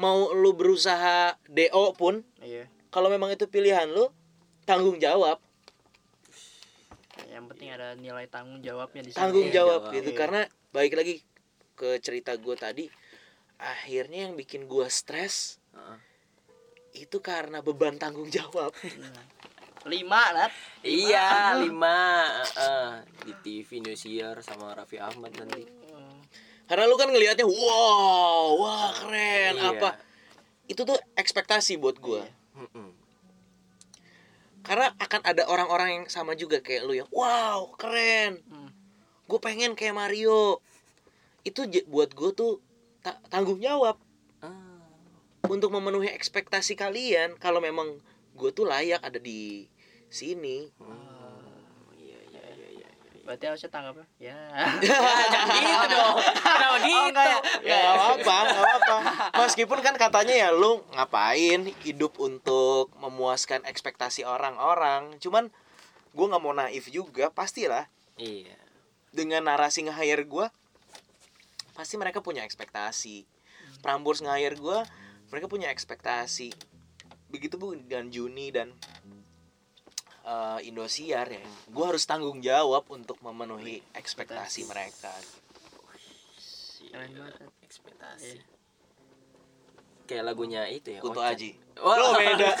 Speaker 3: mau lu berusaha do pun
Speaker 2: iya.
Speaker 3: kalau memang itu pilihan lu tanggung jawab.
Speaker 2: Yang penting ada nilai tanggung jawabnya di sana
Speaker 3: tanggung
Speaker 1: Iya,
Speaker 3: jawab
Speaker 1: jawab.
Speaker 3: gitu
Speaker 2: Iya.
Speaker 3: karena baik lagi ke cerita gue tadi akhirnya yang bikin gue stres
Speaker 1: Heeh.
Speaker 3: itu karena beban tanggung jawab
Speaker 2: Nah. lima Nat
Speaker 1: Iya, lima. Heeh. di TV Indosiar sama Raffi Ahmad nanti.
Speaker 2: Hmm.
Speaker 3: karena lu kan ngelihatnya wow wah keren
Speaker 1: Iya.
Speaker 3: apa itu tuh ekspektasi buat gue
Speaker 2: Iya.
Speaker 3: Karena akan ada orang-orang yang sama juga kayak lu yang wow keren
Speaker 2: Hmm.
Speaker 3: gue pengen kayak Mario itu j- buat gue tuh ta- tanggung jawab
Speaker 1: Ah.
Speaker 3: Untuk memenuhi ekspektasi kalian kalau memang gue tuh layak ada di sini
Speaker 1: Oh, iya iya iya iya.
Speaker 2: berarti harusnya tanggapnya ya
Speaker 1: Jangan gitu dong. Kenapa gitu?
Speaker 2: enggak ya?
Speaker 3: ya nggak apa nggak apa meskipun kan katanya ya lu ngapain hidup untuk memuaskan ekspektasi orang-orang cuman gue nggak mau naif juga pastilah
Speaker 1: Iya.
Speaker 3: dengan narasi nge-hire gue pasti mereka punya ekspektasi Prambors nge-hire gue mereka punya ekspektasi begitu bu dan Juni dan eh, Indosiar ya gue harus tanggung jawab untuk memenuhi ekspektasi mereka
Speaker 2: Keren banget.
Speaker 1: Ekspektasi.
Speaker 2: Iya.
Speaker 1: Kayak lagunya itu ya.
Speaker 3: Kunto. Aji
Speaker 1: Wah.
Speaker 3: lo beda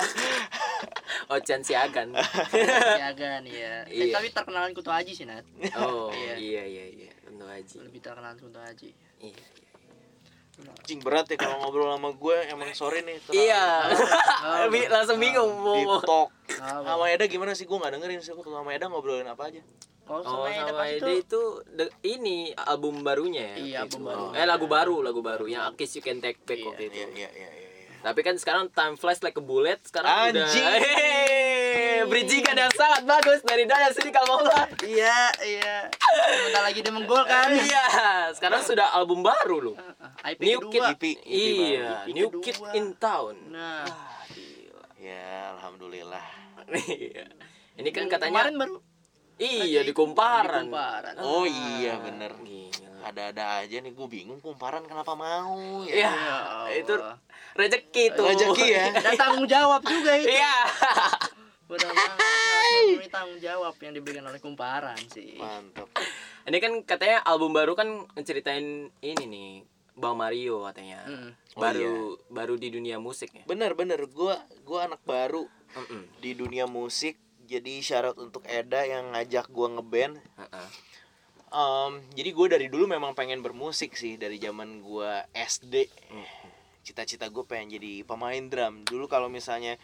Speaker 1: Ocan Siagan.
Speaker 2: Siaga nih ya Eh,
Speaker 1: Iya.
Speaker 2: tapi terkenalan Kutu Haji sih Nat
Speaker 1: Oh,
Speaker 2: Iya.
Speaker 1: iya iya iya. Kunto Aji.
Speaker 2: lebih terkenal Kutu Haji
Speaker 1: Iya.
Speaker 3: Cing berat ya kalau ngobrol sama gue emang sorry nih terlalu
Speaker 1: Iya.
Speaker 2: Oh,
Speaker 1: Lebih langsung bingung mau
Speaker 3: deep
Speaker 1: mau-
Speaker 3: talk
Speaker 2: Oh,
Speaker 3: sama Eda gimana sih gue nggak dengerin sih Kalau sama Eda ngobrolin apa aja
Speaker 2: Oh,
Speaker 1: Oh,
Speaker 2: sama Eda
Speaker 1: sama Ede
Speaker 2: itu
Speaker 1: itu de- ini album barunya ya.
Speaker 2: Iya, album
Speaker 1: itu.
Speaker 2: baru.
Speaker 1: Eh lagu baru, lagu baru yang Kiss You Can Take Back
Speaker 2: Iya,
Speaker 1: waktu itu.
Speaker 3: iya iya iya iya.
Speaker 1: Tapi kan sekarang Time Flies Like a Bullet sekarang udah Hehehe, bridgingan yang sangat bagus dari Daya Sini Kamola.
Speaker 2: Iya, iya. Sebentar lagi dia menggolkan.
Speaker 1: Iya, sekarang sudah album baru loh.
Speaker 2: IP
Speaker 1: New
Speaker 2: kedua.
Speaker 1: Kid
Speaker 3: EP, EP
Speaker 1: Iya,
Speaker 2: baru.
Speaker 1: New
Speaker 2: EP
Speaker 1: Kid
Speaker 2: kedua.
Speaker 1: in Town.
Speaker 2: Nah,
Speaker 1: Wah, gila.
Speaker 3: ya alhamdulillah
Speaker 1: Iya. Ini kan katanya
Speaker 2: kemarin baru
Speaker 1: iya di kumparan.
Speaker 2: di kumparan.
Speaker 3: Oh iya, bener. Ada-ada aja nih gue bingung kumparan kenapa mau
Speaker 1: Iya,
Speaker 3: ya
Speaker 1: itu rezeki tuh.
Speaker 3: Rezeki ya.
Speaker 2: Dan tanggung jawab juga itu.
Speaker 1: Iya.
Speaker 2: Benar banget. Ini tanggung jawab yang diberikan oleh kumparan sih.
Speaker 3: mantap
Speaker 1: Ini kan katanya album baru kan ngeceritain ini nih, Bang Mario katanya.
Speaker 2: Mm.
Speaker 3: Oh,
Speaker 1: Baru baru di dunia musik ya.
Speaker 3: bener-bener gue gua anak baru
Speaker 1: Mm-mm.
Speaker 3: di dunia musik jadi syarat untuk Eda yang ngajak gue ngeband
Speaker 1: Heeh.
Speaker 3: Em, jadi gue dari dulu memang pengen bermusik sih dari zaman gue SD cita-cita gue pengen jadi pemain drum dulu kalau misalnya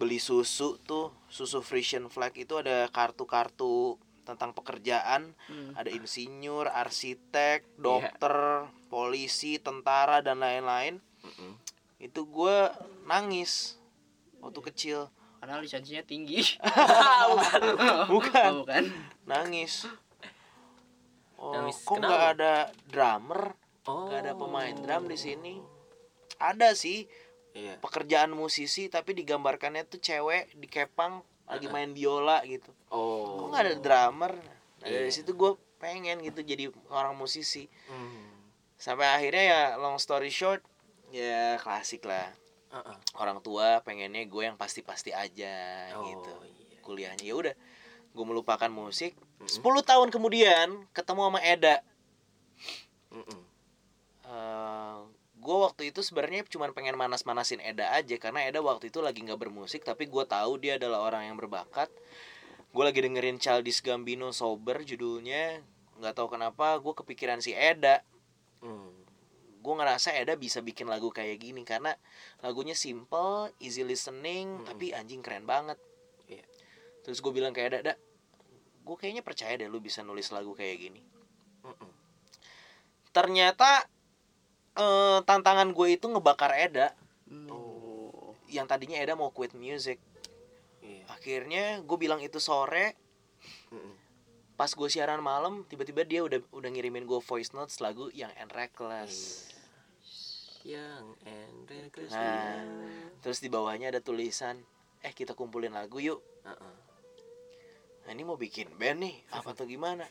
Speaker 3: beli susu tuh susu Frisian Flag itu ada kartu-kartu tentang pekerjaan
Speaker 2: Hmm.
Speaker 3: ada insinyur arsitek dokter polisi tentara dan lain-lain
Speaker 1: Mm-mm.
Speaker 3: itu gue nangis waktu kecil
Speaker 2: Karena lisensinya tinggi.
Speaker 1: Bukan.
Speaker 3: bukan
Speaker 2: Oh, bukan.
Speaker 3: nangis oh,
Speaker 1: Nangis
Speaker 3: kok nggak ada drummer
Speaker 1: Oh.
Speaker 3: nggak ada pemain drum di sini ada sih
Speaker 1: Iya.
Speaker 3: pekerjaan musisi tapi digambarkannya tuh cewek di kepang lagi main biola gitu
Speaker 1: Oh.
Speaker 3: kok nggak ada drummer nah, dari
Speaker 1: Iya.
Speaker 3: situ gue pengen gitu jadi orang musisi
Speaker 1: Hmm.
Speaker 3: sampai akhirnya ya long story short ya klasik lah
Speaker 1: Heeh.
Speaker 3: orang tua pengennya gue yang pasti-pasti aja
Speaker 1: Oh,
Speaker 3: gitu
Speaker 1: iya.
Speaker 3: kuliahnya ya udah gue melupakan musik 10 tahun kemudian ketemu sama Eda
Speaker 1: Mm-mm.
Speaker 3: Gue waktu itu sebenarnya cuma pengen manas-manasin Eda aja karena Eda waktu itu lagi nggak bermusik tapi gue tahu dia adalah orang yang berbakat gue lagi dengerin Childish Gambino Sober judulnya nggak tahu kenapa gue kepikiran si Eda
Speaker 1: Hmm.
Speaker 3: gue ngerasa Eda bisa bikin lagu kayak gini karena lagunya simple easy listening tapi anjing keren banget
Speaker 1: Iya.
Speaker 3: terus gue bilang ke Eda Eda gue kayaknya percaya deh lu bisa nulis lagu kayak gini
Speaker 1: Mm-mm.
Speaker 3: ternyata eh, tantangan gue itu ngebakar Eda
Speaker 2: Oh.
Speaker 3: yang tadinya Eda mau quit music
Speaker 1: Iya.
Speaker 3: akhirnya gue bilang itu sore
Speaker 1: Mm-mm.
Speaker 3: pas gue siaran malam tiba-tiba dia udah udah ngirimin gue voice notes lagu yang and reckless
Speaker 1: Yang and reckless.
Speaker 3: nah terus di bawahnya ada tulisan eh kita kumpulin lagu yuk
Speaker 1: Heeh.
Speaker 3: nah ini mau bikin band nih apa tuh gimana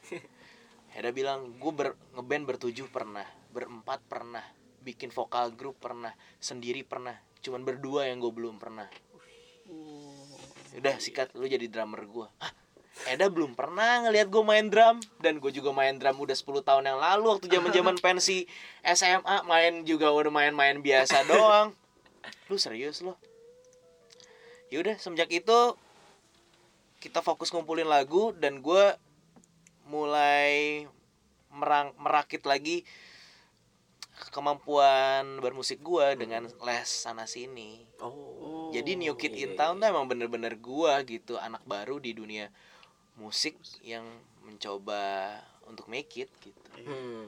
Speaker 3: Heda bilang gue ber, ngeband bertujuh pernah berempat pernah bikin vokal grup pernah sendiri pernah cuman berdua yang gue belum pernah. Udah sikat lu jadi drummer gue Hah, Eda belum pernah ngelihat gue main drum. Dan gue juga main drum udah 10 tahun yang lalu waktu zaman zaman pensi SMA main juga udah main-main biasa doang. Lu serius lo yaudah semenjak itu kita fokus ngumpulin lagu dan gue mulai merang merakit lagi kemampuan bermusik gue dengan les sana sini
Speaker 1: Oh.
Speaker 3: jadi New Kid
Speaker 1: iya,
Speaker 3: in
Speaker 1: iya.
Speaker 3: Town tuh emang bener-bener gua gitu anak baru di dunia musik yang mencoba untuk make it gitu.
Speaker 1: Hmm.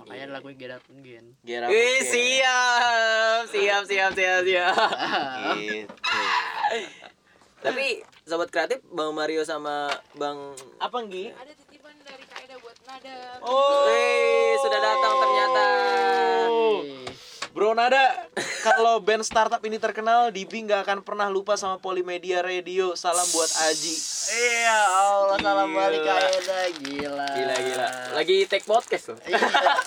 Speaker 2: makanya lagu Get Up Again
Speaker 3: Get up
Speaker 1: Wih,
Speaker 3: again,
Speaker 1: siap, siap, siap, siap, siap.
Speaker 3: Gitu.
Speaker 1: Tapi sobat kreatif Bang Mario sama Bang
Speaker 3: Apa Nggi?
Speaker 4: Ada titipan dari Kak Eda buat Nada.
Speaker 3: Oh,
Speaker 1: Wih, sudah datang ternyata.
Speaker 2: Ih,
Speaker 3: Bro Nada, kalau band startup ini terkenal, Dibi nggak akan pernah lupa sama Polimedia Radio. Salam buat Aji.
Speaker 2: Iya Allah salam
Speaker 3: Gila.
Speaker 2: balik Kak Eda Gila
Speaker 1: Gila gila. Lagi take podcast loh.
Speaker 2: Iya,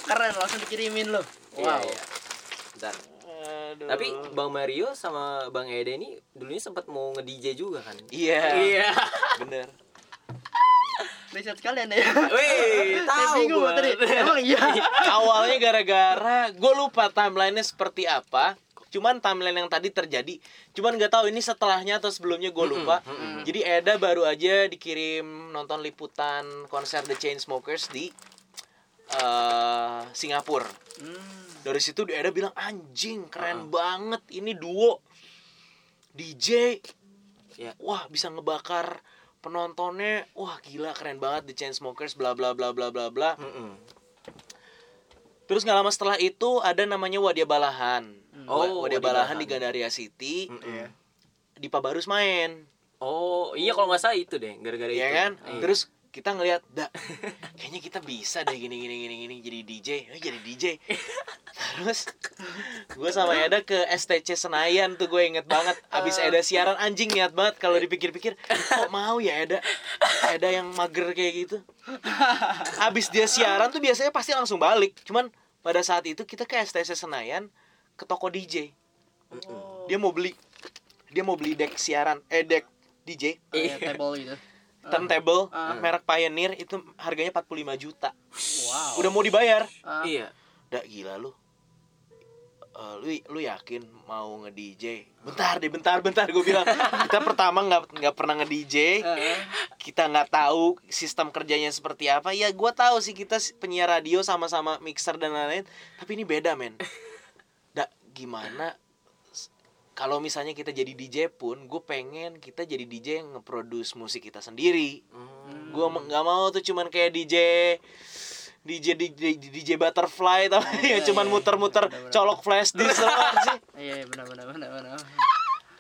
Speaker 2: keren langsung dikirimin lo
Speaker 1: Iya,
Speaker 2: Wow
Speaker 1: iya. Bentar.
Speaker 3: Aduh.
Speaker 1: Tapi Bang Mario sama Bang Ede ini dulunya sempat mau nge-DJ juga kan?
Speaker 3: iya,
Speaker 1: Iya.
Speaker 3: bener.
Speaker 2: Riset sekalian ya
Speaker 1: Wih, tahu
Speaker 2: bingung
Speaker 1: gua.
Speaker 2: tadi Emang iya
Speaker 3: Awalnya gara-gara gue lupa timelinenya seperti apa. Cuman timeline yang tadi terjadi, cuman nggak tahu ini setelahnya atau sebelumnya gue lupa. Jadi Eda baru aja dikirim nonton liputan konser The Chainsmokers di eh Singapura.
Speaker 2: Hmm,
Speaker 3: Dari situ Eda bilang anjing keren banget ini duo DJ.
Speaker 1: Ya.
Speaker 3: Wah bisa ngebakar penontonnya. Wah gila keren banget The Chainsmokers bla bla bla bla bla bla.
Speaker 1: Mm-mm.
Speaker 3: Terus nggak lama setelah itu ada namanya Wadia Balahan.
Speaker 1: Oh,
Speaker 3: Wa- Wadia
Speaker 1: Wadia
Speaker 3: Balahan
Speaker 1: Balahan.
Speaker 3: di Gandaria City.
Speaker 1: Mm-mm.
Speaker 3: Di Pabarus main,
Speaker 1: Oh, iya kalau nggak salah itu deh, gara-gara itu.
Speaker 3: ya kan?
Speaker 1: Iya.
Speaker 3: Terus kita ngelihat, dah, kayaknya kita bisa deh gini gini gini gini jadi DJ, eh, jadi DJ. Terus gue sama Eda ke STC Senayan tuh gue inget banget. Abis Eda siaran anjing niat banget kalau dipikir-pikir, kok mau ya Eda? Eda yang mager kayak gitu. Abis dia siaran tuh biasanya pasti langsung balik. Cuman pada saat itu kita ke STC Senayan ke toko DJ.
Speaker 2: oh,
Speaker 3: Dia mau beli dia mau beli deck siaran, eh deck DJ
Speaker 2: kayak table gitu
Speaker 3: turntable
Speaker 2: Ah.
Speaker 3: merek Pioneer itu harganya 45 juta.
Speaker 2: Wow
Speaker 3: Udah mau dibayar.
Speaker 2: Ah,
Speaker 1: Iya.
Speaker 3: Udah gila lu. Eh, lu lu yakin mau nge DJ? Bentar deh, bentar, bentar gue bilang. Kita pertama nggak nggak pernah nge DJ,
Speaker 2: eh,
Speaker 3: kita nggak tahu sistem kerjanya seperti apa. Ya gue tahu sih kita penyiar radio sama-sama mixer dan lain-lain, tapi ini beda men. Da, gimana? Kalau misalnya kita jadi DJ pun, gue pengen kita jadi DJ yang nge-produce musik kita sendiri.
Speaker 1: Hmm.
Speaker 3: Gue nggak mau tuh cuman kayak DJ DJ DJ, DJ butterfly tau yang
Speaker 2: Iya,
Speaker 3: cuman
Speaker 2: iya,
Speaker 3: muter-muter
Speaker 2: bener-bener.
Speaker 3: colok flash disk doang sih.
Speaker 2: Iya iya, benar benar benar benar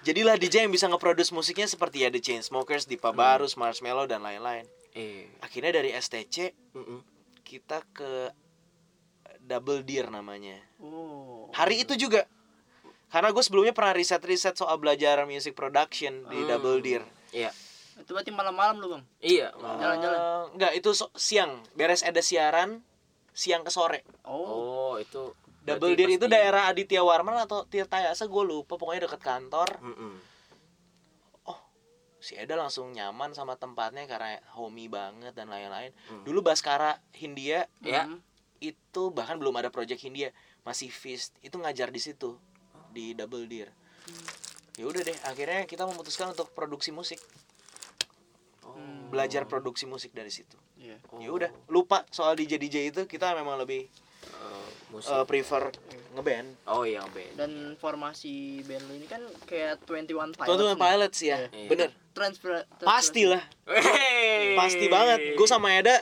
Speaker 3: Jadilah DJ yang bisa nge-produce musiknya seperti ya The Chainsmokers, Dipa Barus, Marshmello dan lain-lain.
Speaker 1: Iya.
Speaker 3: Akhirnya dari STC
Speaker 1: Mm-mm.
Speaker 3: kita ke Double Deer namanya.
Speaker 2: Oh
Speaker 3: Hari itu juga karena gue sebelumnya pernah riset-riset soal belajar music production di
Speaker 2: Hmm.
Speaker 3: Double Deer.
Speaker 1: Iya.
Speaker 2: Itu berarti malam-malam lu bang
Speaker 1: Iya.
Speaker 2: Jalan-jalan.
Speaker 3: Eh, enggak, itu so- siang. Beres ada siaran, siang ke sore.
Speaker 2: Oh
Speaker 1: Oh, itu
Speaker 3: Double Deer itu daerah Aditya Warman atau Tirta Yasa gue lupa pokoknya deket kantor.
Speaker 1: Mm-mm.
Speaker 3: Si Eda langsung nyaman sama tempatnya karena homey banget dan lain-lain.
Speaker 1: Hmm.
Speaker 3: Dulu Baskara Hindia
Speaker 1: Ya.
Speaker 2: Hmm.
Speaker 3: itu bahkan belum ada project Hindia, masih Fist. Itu ngajar di situ di Double Deer. Ya udah deh, akhirnya kita memutuskan untuk produksi musik,
Speaker 1: Oh.
Speaker 3: belajar produksi musik dari situ.
Speaker 2: Iya
Speaker 3: Ya udah, lupa soal DJ DJ itu kita memang lebih
Speaker 1: Eh, musik.
Speaker 3: uh, prefer ngeband.
Speaker 1: oh iya, band.
Speaker 2: Dan formasi band lu ini kan kayak 21 Pilots
Speaker 3: Tuh tuh
Speaker 2: nih.
Speaker 3: Pilots ya,
Speaker 1: Iya.
Speaker 3: bener.
Speaker 2: Transfer, transfer-
Speaker 3: Pastilah, pasti banget. Gue sama Eda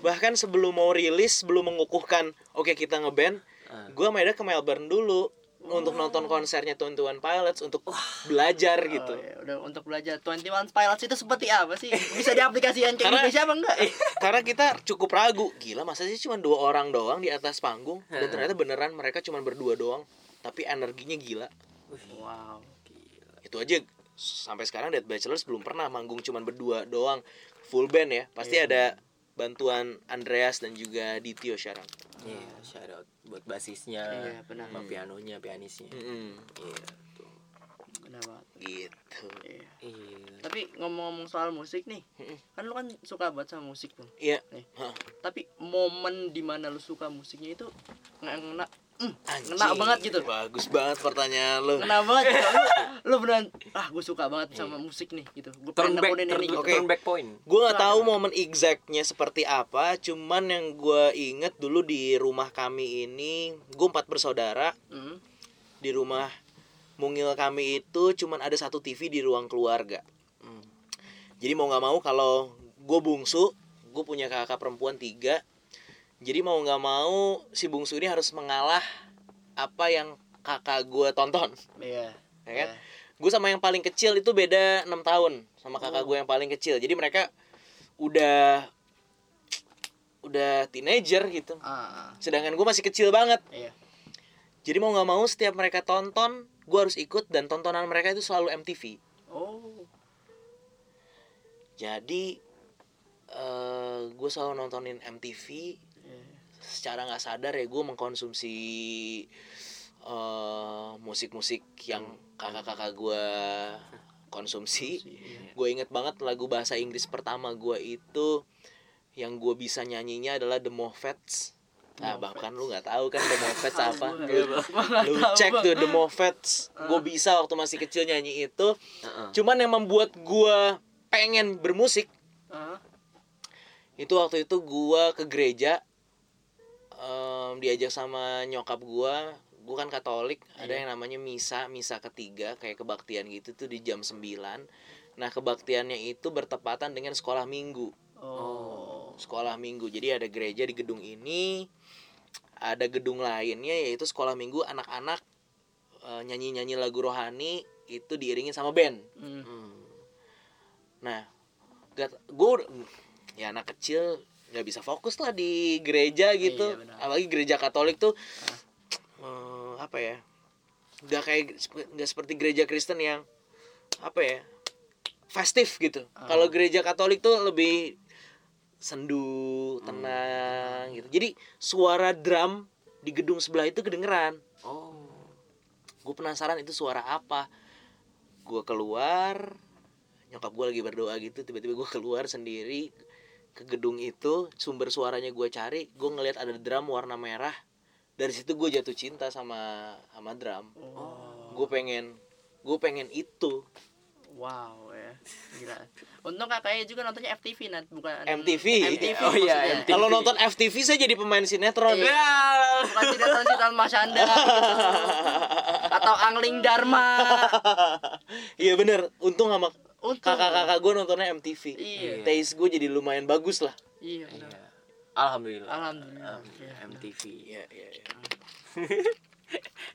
Speaker 3: bahkan sebelum mau rilis, sebelum mengukuhkan oke kita ngeband,
Speaker 1: Ah.
Speaker 3: gue sama Eda ke Melbourne dulu untuk nonton konsernya Twenty One Pilots untuk belajar gitu.
Speaker 2: Oh, ya, udah untuk belajar 21 Pilots itu seperti apa sih? Bisa diaplikasikan ke
Speaker 3: Karena-
Speaker 2: Indonesia apa enggak?
Speaker 3: Karena kita cukup ragu, gila masa sih cuma dua orang doang di atas panggung dan ternyata beneran mereka cuma berdua doang, tapi energinya gila.
Speaker 2: Wow.
Speaker 3: Itu aja sampai sekarang Dead Bachelors belum pernah manggung cuma berdua doang full band ya. Pasti ada bantuan Andreas dan juga Dityo sekarang.
Speaker 1: Iya, shout out buat basisnya.
Speaker 2: Iya, benar.
Speaker 1: Sama pianonya, pianisnya. Iya, tuh.
Speaker 2: Benar banget.
Speaker 3: gitu.
Speaker 2: Iya.
Speaker 1: Iya.
Speaker 2: Tapi ngomong-ngomong soal musik nih, kan lu kan suka banget sama musik tuh.
Speaker 3: Iya.
Speaker 2: Nih.
Speaker 3: Hah.
Speaker 2: Tapi momen di mana lu suka musiknya itu nggak ngena, mm,
Speaker 3: Anjing,
Speaker 2: ngena banget gitu.
Speaker 3: Bagus banget pertanyaan lu.
Speaker 2: Ngena banget gitu. Lu, lu beneran, ah gue suka banget sama musik nih gitu. Gue
Speaker 1: Turn back, turn,
Speaker 2: ini gitu.
Speaker 3: Oke.
Speaker 1: turn back point.
Speaker 3: Gue nggak tahu momen exactnya seperti apa, cuman yang gue inget dulu di rumah kami ini, gue empat bersaudara.
Speaker 2: Hmm.
Speaker 3: Di rumah mungil kami itu cuman ada satu TV di ruang keluarga.
Speaker 1: Hmm.
Speaker 3: Jadi mau nggak mau kalau gue bungsu, gue punya kakak perempuan tiga. Jadi mau nggak mau si bungsu ini harus mengalah apa yang kakak gue tonton.
Speaker 2: Iya.
Speaker 3: ya kan? Gue sama yang paling kecil itu beda 6 tahun sama kakak gue yang paling kecil. Jadi mereka udah udah teenager gitu.
Speaker 2: Ah,
Speaker 3: Sedangkan gue masih kecil banget.
Speaker 2: iya.
Speaker 3: Jadi mau nggak mau setiap mereka tonton, gue harus ikut dan tontonan mereka itu selalu MTV.
Speaker 2: Oh.
Speaker 3: Jadi eh gue selalu nontonin MTV. Secara nggak sadar ya gue mengkonsumsi eh musik-musik yang kakak-kakak gue konsumsi.
Speaker 2: Iya.
Speaker 3: gue inget banget lagu bahasa Inggris pertama gue itu yang gue bisa nyanyinya adalah The Moffats. Nah bahkan lu nggak tahu kan The Moffats apa? Lu, lu cek tuh The Moffats. Gue bisa waktu masih kecil nyanyi itu. Cuman yang membuat gue pengen bermusik itu waktu itu gue ke gereja em, diajak sama nyokap gue gue kan katolik ada yang namanya misa misa ketiga kayak kebaktian gitu tuh di jam 9 nah kebaktiannya itu bertepatan dengan sekolah minggu
Speaker 2: Oh.
Speaker 3: sekolah minggu jadi ada gereja di gedung ini ada gedung lainnya yaitu sekolah minggu anak-anak nyanyi nyanyi lagu rohani itu diiringin sama band
Speaker 2: Hmm.
Speaker 1: Hmm.
Speaker 3: Nah, gue ya anak kecil nggak bisa fokus lah di gereja gitu.
Speaker 2: Iya, benar.
Speaker 3: Apalagi gereja Katolik tuh eh, apa ya? Nggak kayak nggak seperti gereja Kristen yang apa ya? Festif gitu.
Speaker 2: Ah.
Speaker 3: Kalau gereja Katolik tuh lebih sendu, tenang gitu. Jadi suara drum di gedung sebelah itu kedengeran
Speaker 1: Oh.
Speaker 3: gue penasaran itu suara apa gue keluar nyokap gue lagi berdoa gitu tiba-tiba gue keluar sendiri ke gedung itu sumber suaranya gue cari gue ngeliat ada drum warna merah dari situ gue jatuh cinta sama sama drum
Speaker 2: Oh.
Speaker 3: gue pengen gue pengen itu
Speaker 2: Wow ya. Gila. Untung kakaknya juga nontonnya FTV Nat, bukan
Speaker 3: MTV.
Speaker 2: MTV
Speaker 1: Oh, iya,
Speaker 3: kalau nonton FTV saya jadi pemain sinetron
Speaker 2: Iya. Bukan sinetron sinetron Mas Anda. Atau Angling Dharma.
Speaker 3: iya bener untung sama. Kakak-kakak gue nontonnya MTV
Speaker 2: Iya.
Speaker 3: taste gue jadi lumayan bagus lah
Speaker 2: Iya.
Speaker 1: Iya.
Speaker 2: benar.
Speaker 1: Alhamdulillah.
Speaker 2: Alhamdulillah.
Speaker 1: Alhamdulillah. MTV.
Speaker 3: iya iya iya.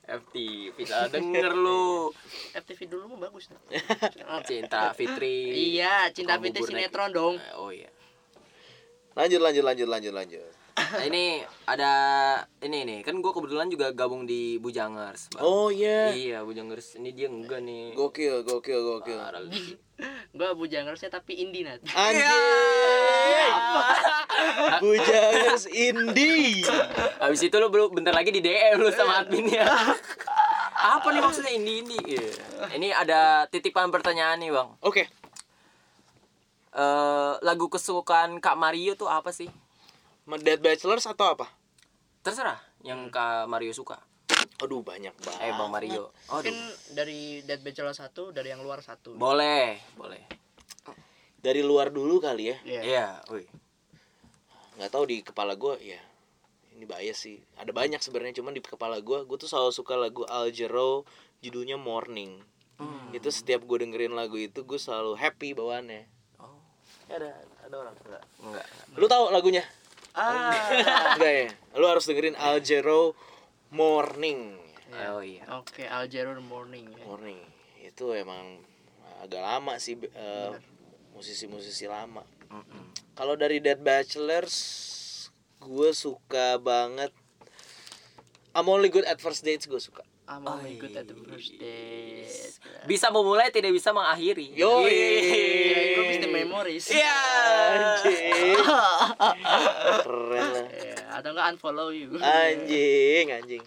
Speaker 1: FTV. Salah denger lu.
Speaker 2: FTV dulu mah bagus.
Speaker 1: Cinta Fitri.
Speaker 2: Iya, Cinta Fitri sinetron dong.
Speaker 1: Oh iya.
Speaker 3: lanjut lanjut lanjut lanjut lanjut
Speaker 1: Nah, ini ada ini nih kan gue kebetulan juga gabung di Bujangers. Bang.
Speaker 3: oh iya
Speaker 1: Iya Bujangers ini dia enggak nih.
Speaker 3: Gokil, gokil, gokil.
Speaker 1: Sih.
Speaker 2: Gua bujangersnya tapi indie Nat.
Speaker 3: Anjir. Bujangers indie.
Speaker 1: Habis itu lu belum bentar lagi di DM lu sama adminnya. Apa nih maksudnya ini ini? Ini ada titipan pertanyaan nih bang.
Speaker 3: Oke.
Speaker 1: Eh lagu kesukaan Kak Mario tuh apa sih?
Speaker 3: Dead Bachelors atau apa?
Speaker 1: Terserah yang Kak Mario suka.
Speaker 3: Aduh banyak banget.
Speaker 1: Eh Bang Mario.
Speaker 2: Mungkin
Speaker 1: Aduh.
Speaker 2: dari Dead Bachelor 1, dari yang luar satu.
Speaker 1: Boleh, boleh.
Speaker 3: Dari luar dulu kali ya.
Speaker 2: Iya.
Speaker 1: Iya, wih.
Speaker 3: Nggak tahu di kepala gue ya. Ini bias sih. Ada banyak sebenarnya cuman di kepala gue, gue tuh selalu suka lagu Al Jarreau judulnya Morning. Itu setiap gue dengerin lagu itu gue selalu happy bawaannya.
Speaker 1: Oh,
Speaker 3: Ada ada orang enggak?
Speaker 1: enggak.
Speaker 3: Lu tahu lagunya?
Speaker 2: Ah.
Speaker 3: Enggak ya? Lu harus dengerin Al Jarreau Morning.
Speaker 2: Ya.
Speaker 1: Oh iya.
Speaker 2: Oke, Algernon Morning ya.
Speaker 3: Morning itu emang agak lama sih eh, musisi-musisi lama
Speaker 1: Mm-mm.
Speaker 3: kalau dari Dead Bachelors gue suka banget I'm only good at first dates gue suka
Speaker 2: I'm only good at the first date.
Speaker 1: Bisa memulai tidak bisa mengakhiri.
Speaker 2: Gue bisa memories.
Speaker 1: Iya.
Speaker 3: anjing keren lah
Speaker 2: Ya, atau enggak unfollow you.
Speaker 3: anjing anjing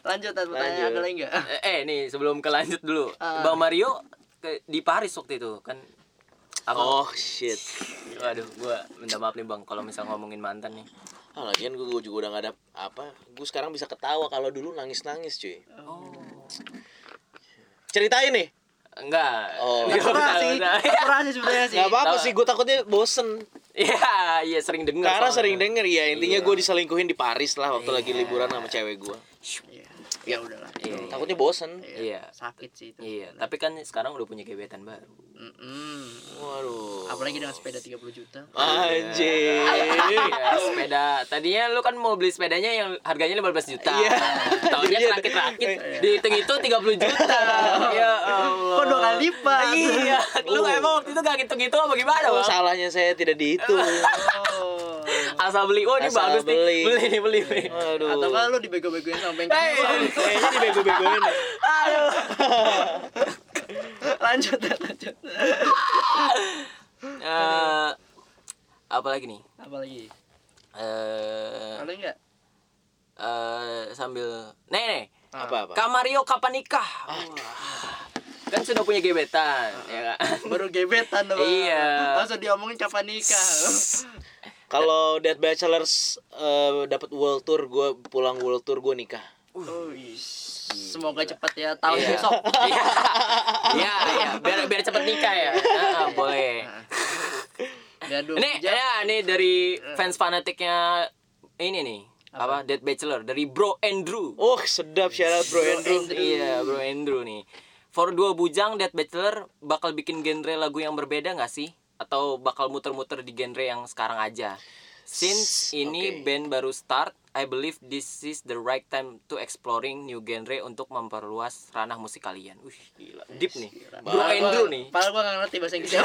Speaker 2: Lanjut, ada pertanyaan
Speaker 3: Lanjut.
Speaker 2: ada lagi enggak?
Speaker 1: Eh, eh, nih sebelum kelanjut dulu.
Speaker 2: Ah.
Speaker 1: Bang Mario ke, di Paris waktu itu kan. Apa?
Speaker 3: oh shit
Speaker 1: Waduh, gua minta maaf nih Bang kalau misal ngomongin mantan nih.
Speaker 3: Ah, lagian gue juga udah gak ada apa gue sekarang bisa ketawa kalau dulu nangis nangis cuy
Speaker 1: Oh.
Speaker 3: ceritain nih
Speaker 1: Enggak.
Speaker 3: Oh.
Speaker 1: Enggak
Speaker 2: Terserah
Speaker 1: usah,
Speaker 2: sih. Terserah sih sebenarnya sih.
Speaker 3: nggak apa-apa sih gue takutnya bosen
Speaker 1: Iya, iya sering dengar.
Speaker 3: karena
Speaker 1: soalnya.
Speaker 3: sering denger ya intinya
Speaker 1: Iya.
Speaker 3: gue diselingkuhin di Paris lah waktu lagi
Speaker 1: Iya.
Speaker 3: liburan sama cewek gue
Speaker 2: Iya. Ya udahlah.
Speaker 1: Iya, iya.
Speaker 3: takutnya bosen
Speaker 1: Iya.
Speaker 2: Sakit sih itu.
Speaker 1: Iya, tapi kan sekarang udah punya gebetan baru.
Speaker 2: Mm-mm.
Speaker 3: waduh
Speaker 2: Apalagi dengan sepeda 30 juta.
Speaker 3: anjing
Speaker 1: Iya, sepeda. Tadinya lu kan mau beli sepedanya yang harganya 15 juta.
Speaker 3: Iya.
Speaker 1: Tahunnya
Speaker 3: Iya.
Speaker 1: rakit-rakit. Dihitung itu 30 juta. ya Allah.
Speaker 2: Kok dua kali lipat?
Speaker 1: Iya. Lu emang waktu itu gak gitu-gitu apa gimana,
Speaker 3: Oh,
Speaker 1: Bang?
Speaker 3: salahnya saya tidak dihitung.
Speaker 1: Asal beli. Oh, ini
Speaker 3: Asal
Speaker 1: bagus
Speaker 3: beli.
Speaker 1: nih. Beli nih, beli nih.
Speaker 3: Waduh.
Speaker 2: Atau kan lu dibego-begoin sama bengkel.
Speaker 1: Hey.
Speaker 3: Kayaknya dibego-begoin.
Speaker 1: Aduh.
Speaker 2: lanjut, lanjut.
Speaker 1: Eh, apa lagi nih?
Speaker 2: Apa lagi?
Speaker 1: Eh,
Speaker 2: Ada enggak?
Speaker 1: eh, sambil Nih, nih.
Speaker 3: Apa apa?
Speaker 1: Kamario kapan nikah? Wah. Kan sudah punya gebetan, ya kan?
Speaker 2: Baru gebetan doang.
Speaker 1: Iya.
Speaker 2: Langsung diomongin kapan nikah.
Speaker 3: Kalau Dead Bachelors eh, dapat world tour, gue pulang world tour gue nikah.
Speaker 2: Oh, is. Semoga cepat ya tahun
Speaker 1: Iya.
Speaker 2: besok.
Speaker 1: Iya, iya, iya. Biar biar cepet nikah ya. Ah, boleh.
Speaker 2: Gaduh.
Speaker 1: Ini ya, ini dari fans fanatiknya ini nih. Apa? Dead Bachelor dari Bro Andrew.
Speaker 3: Oh sedap syarat bro Andrew.
Speaker 1: Iya, Bro Andrew nih. For dua bujang Dead Bachelor bakal bikin genre lagu yang berbeda nggak sih? Atau bakal muter-muter di genre yang sekarang aja? Since ini
Speaker 3: Oke.
Speaker 1: band baru start, I believe this is the right time to exploring new genre untuk memperluas ranah musik kalian. Wih, gila. Deep nih. Bro Andrew
Speaker 2: gua-
Speaker 1: nih.
Speaker 2: Padahal gua gak ngerti bahasa Inggris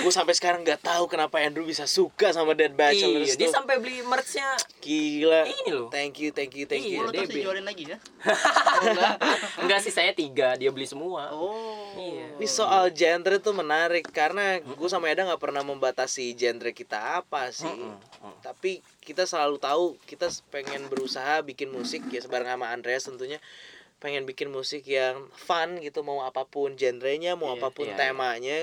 Speaker 3: gue sampai sekarang nggak tahu kenapa Andrew bisa suka sama Dead Bachelors
Speaker 1: Iya, dia
Speaker 3: tuh.
Speaker 1: sampai beli merch-nya.
Speaker 3: Gila.
Speaker 1: Ini loh.
Speaker 3: Thank you, thank you, thank
Speaker 1: Iya,
Speaker 3: you.
Speaker 1: DB.
Speaker 2: dijualin lagi ya?
Speaker 1: Enggak sih, saya tiga. Dia beli semua.
Speaker 2: Oh.
Speaker 1: Iya.
Speaker 3: Ini soal genre tuh menarik karena gue sama Eda nggak pernah membatasi genre kita apa sih.
Speaker 1: Mm-mm, mm.
Speaker 3: Tapi kita selalu tahu kita pengen berusaha bikin musik ya sebareng sama Andreas tentunya pengen bikin musik yang fun gitu mau apa pun genrenya mau
Speaker 2: Iya,
Speaker 3: apa pun
Speaker 1: iya, iya.
Speaker 3: temanya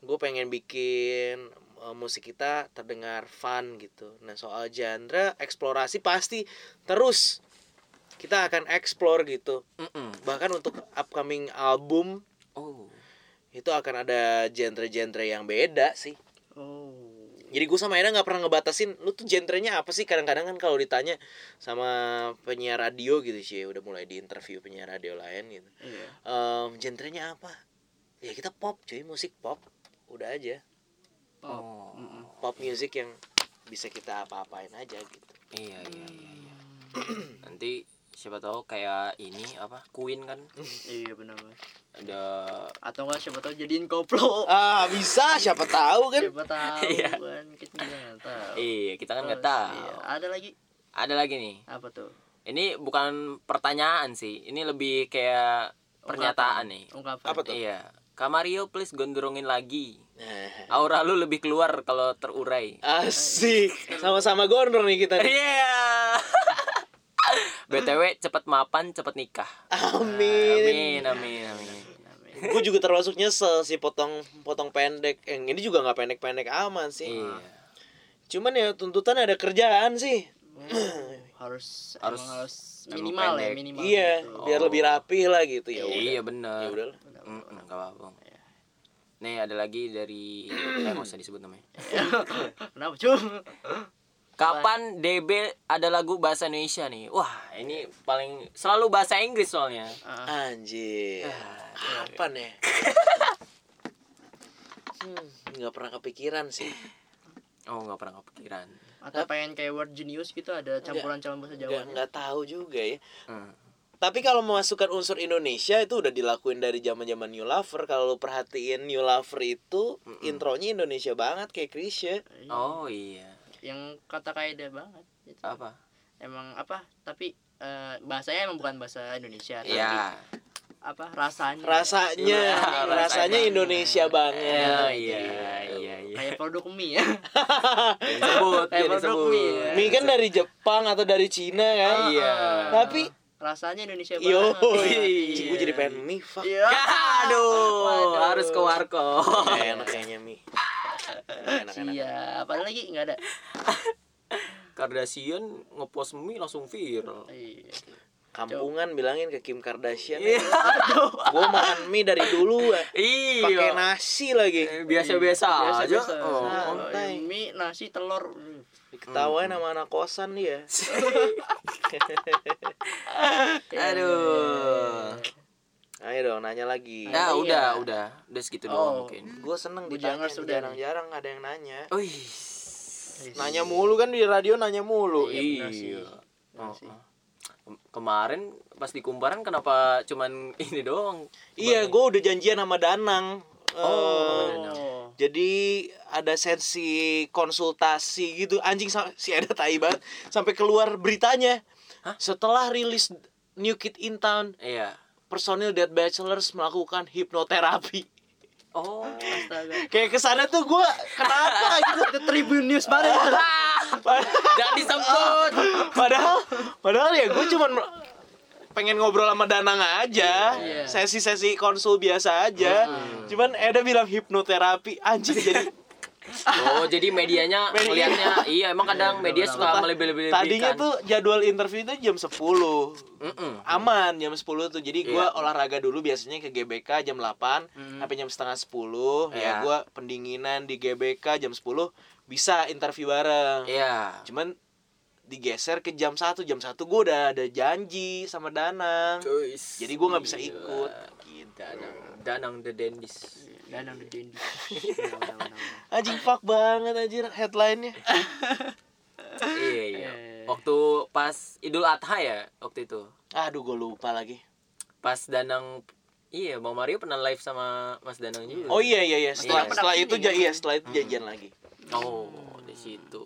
Speaker 3: gue pengen bikin uh, musik kita terdengar fun gitu nah soal genre eksplorasi pasti terus kita akan explore gitu
Speaker 1: Mm-mm.
Speaker 3: bahkan untuk upcoming album
Speaker 1: Oh.
Speaker 3: itu akan ada genre-genre yang beda sih
Speaker 2: Oh.
Speaker 3: Jadi gue sama Eda nggak pernah ngebatasin lu tuh genrenya apa sih kadang-kadang kan kalau ditanya sama penyiar radio gitu sih udah mulai di interview penyiar radio lain gitu
Speaker 2: Iya.
Speaker 3: Em, genrenya apa ya kita pop cuy musik pop udah aja
Speaker 2: Oh.
Speaker 1: Oh.
Speaker 3: pop music yang bisa kita apa-apain aja gitu
Speaker 1: Iya, iya, iya, iya. Nanti siapa tahu kayak ini apa? Queen kan
Speaker 2: Iya benar.
Speaker 1: Ada
Speaker 2: Atau enggak siapa tahu jadiin koplo.
Speaker 3: ah bisa siapa tahu kan
Speaker 2: Siapa tahu
Speaker 1: Iya.
Speaker 2: kan kita nggak tahu.
Speaker 1: Iya, kita kan nggak tahu.
Speaker 2: iya. Ada lagi
Speaker 1: Ada lagi nih.
Speaker 2: apa tuh?
Speaker 1: Ini bukan pertanyaan sih. Ini lebih kayak pernyataan nih.
Speaker 2: Ungkapan.
Speaker 3: Apa tuh?
Speaker 1: Iya. Kamario please gondrongin lagi.
Speaker 3: Nah,
Speaker 1: Aura lu lebih keluar kalau terurai.
Speaker 3: asik sama-sama gondrong nih kita.
Speaker 1: Iya. BTW cepet mapan, cepet nikah.
Speaker 3: amin
Speaker 1: Amin, amin, amin.
Speaker 3: gue juga termasuk nyesel sih potong potong pendek yang ini juga nggak pendek-pendek aman sih
Speaker 1: Iya.
Speaker 3: cuman ya tuntutan ada kerjaan sih
Speaker 2: Hmm, harus
Speaker 1: Harus
Speaker 2: emang harus minimal ya minimal
Speaker 3: iya
Speaker 2: gitu.
Speaker 3: biar lebih rapi lah gitu ya udah
Speaker 1: Iya bener.
Speaker 3: ya udah
Speaker 1: Mm, nggak apa-apa. Nih ada lagi dari eh nggak usah disebut namanya.
Speaker 2: kenapa cum
Speaker 1: Kapan DB ada lagu bahasa Indonesia nih? Wah, ini paling selalu bahasa Inggris soalnya.
Speaker 2: Ah,
Speaker 3: anjir apa nih hmm, nggak pernah kepikiran sih
Speaker 1: Oh nggak pernah kepikiran.
Speaker 2: Atau pengen kayak Word Genius gitu ada campuran-campuran bahasa Jawa.
Speaker 3: nggak tahu juga ya
Speaker 1: Hmm.
Speaker 3: tapi kalau memasukkan unsur Indonesia itu udah dilakuin dari zaman zaman New Lover kalau lu perhatiin New Lover itu intronya Indonesia banget kayak Krisya
Speaker 1: Oh iya.
Speaker 2: Yang kata kaidah banget. Gitu.
Speaker 1: Apa?
Speaker 2: Emang apa? Tapi eh, bahasanya emang bukan bahasa Indonesia. tapi
Speaker 1: Iya.
Speaker 2: Apa rasanya?
Speaker 3: rasanya
Speaker 1: Iya,
Speaker 3: rasanya
Speaker 1: rasanya.
Speaker 3: Indonesia banget
Speaker 1: iya iya iya.
Speaker 2: Kayak produk mie ya.
Speaker 1: Disebut,
Speaker 2: Kayak
Speaker 1: ya,
Speaker 2: produk
Speaker 1: disebut.
Speaker 2: mie ya.
Speaker 3: mie kan dari Jepang atau dari Cina kan
Speaker 1: Iya.
Speaker 3: tapi
Speaker 2: rasanya Indonesia
Speaker 3: yo
Speaker 2: banget.
Speaker 3: gue jadi pengen mie fuck
Speaker 2: Iya.
Speaker 1: Aduh,
Speaker 2: Waduh.
Speaker 1: harus ke warkop.
Speaker 3: Nggak enak kayaknya mie enak enak
Speaker 2: Iya, apa lagi nggak ada.
Speaker 1: Kardashian ngepost mie langsung viral.
Speaker 2: Iya.
Speaker 3: kampungan bilangin ke Kim Kardashian
Speaker 1: Iya.
Speaker 3: gue makan mie dari dulu eh. pakai
Speaker 1: Iya.
Speaker 3: nasi lagi
Speaker 1: Eh, Biasa-biasa aja. Oh.
Speaker 2: Nah,
Speaker 3: santai.
Speaker 2: mie, nasi, telur.
Speaker 3: diketawain sama anak kosan dia
Speaker 1: Aduh.
Speaker 3: Ayo dong nanya lagi
Speaker 1: Ya
Speaker 2: Iya.
Speaker 1: udah, udah. Udah segitu doang
Speaker 2: Oh.
Speaker 1: mungkin.
Speaker 3: gue seneng ditanya jarang-jarang ada yang nanya
Speaker 1: Wih.
Speaker 3: nanya mulu kan di radio nanya mulu
Speaker 2: Iya, benar sih.
Speaker 1: Iya.
Speaker 2: Benar
Speaker 1: Oh,
Speaker 2: sih.
Speaker 1: oh. Kem- Kemarin pas di kumparan kenapa cuman ini doang?
Speaker 3: iya gue udah janjian sama Danang
Speaker 2: Oh.
Speaker 3: jadi ada sesi konsultasi gitu anjing si ada tai banget sampai keluar beritanya setelah rilis New Kid in Town
Speaker 1: Iya.
Speaker 3: Personil Dead Bachelors melakukan hipnoterapi
Speaker 1: Oh.
Speaker 2: Astaga.
Speaker 3: kayak ke sana tuh gue kenapa gitu
Speaker 2: Itu Tribun News banget.
Speaker 1: Jangan disebut.
Speaker 3: padahal padahal ya gue cuman pengen ngobrol sama Danang aja
Speaker 2: Iya.
Speaker 3: sesi-sesi konsul biasa aja cuman Eda bilang hipnoterapi anjing jadi
Speaker 1: Oh, jadi medianya
Speaker 3: Media.
Speaker 1: melihatnya iya emang kadang media suka melebih-lebihkan.
Speaker 3: tadinya tuh jadwal interview itu jam 10
Speaker 1: Mm-mm.
Speaker 3: aman jam 10 tuh jadi gua
Speaker 1: Iya.
Speaker 3: olahraga dulu biasanya ke GBK jam 8 sampai jam setengah 10 ya
Speaker 1: Iya.
Speaker 3: gua pendinginan di GBK jam 10 bisa interview bareng
Speaker 1: Iya.
Speaker 3: cuman digeser ke jam 1 jam 1 gua udah ada janji sama Danang Jadi gua nggak bisa ikut,
Speaker 1: gitu. Danang, Danang the Dendis.
Speaker 2: Danang the Dendi.
Speaker 3: anjing fuck banget anjir headline-nya
Speaker 1: iya, iya.
Speaker 2: Eh.
Speaker 1: Waktu pas Idul Adha ya waktu itu.
Speaker 3: aduh gua lupa lagi
Speaker 1: Pas Danang Iya, Bang Mario pernah live sama Mas Danang juga.
Speaker 3: oh iya iya iya setelah
Speaker 1: Iya.
Speaker 3: setelah itu ja-
Speaker 2: Ke sini,
Speaker 3: iya setelah itu janjian lagi
Speaker 1: Oh, di situ.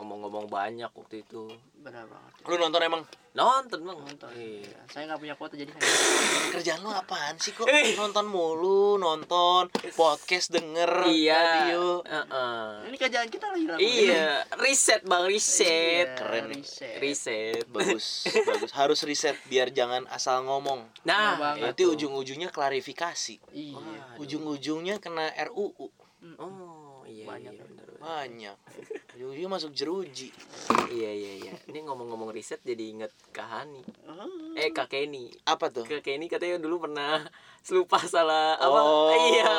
Speaker 1: Ngomong-ngomong banyak waktu itu.
Speaker 2: Benar banget.
Speaker 3: lu nonton emang
Speaker 1: Nonton, Bang.
Speaker 2: Nonton.
Speaker 1: Iya.
Speaker 2: Saya nggak punya kuota jadi saya.
Speaker 3: kerjaan lu apaan sih kok
Speaker 1: Eh.
Speaker 3: nonton mulu nonton podcast denger
Speaker 1: Iya.
Speaker 3: radio
Speaker 1: Heeh.
Speaker 2: Ini kerjaan kita lagi lah.
Speaker 1: Iya, riset Bang, riset.
Speaker 3: Keren nih.
Speaker 2: Riset.
Speaker 1: Riset.
Speaker 3: bagus bagus harus riset biar jangan asal ngomong
Speaker 1: Nah,
Speaker 2: banget.
Speaker 3: nanti ujung-ujungnya klarifikasi
Speaker 2: Iya.
Speaker 3: Ujung-ujungnya kena RUU
Speaker 1: Oh, iya
Speaker 2: Banyak.
Speaker 1: iya.
Speaker 3: Banyak ujung-ujungnya masuk jeruji
Speaker 1: Iya iya iya. Ini ngomong-ngomong riset jadi inget Kak Hani.
Speaker 2: Oh.
Speaker 1: Eh Kak Kenny.
Speaker 3: apa tuh
Speaker 1: Kak Kenny katanya dulu pernah lupa salah apa?
Speaker 3: Oh.
Speaker 1: Iya.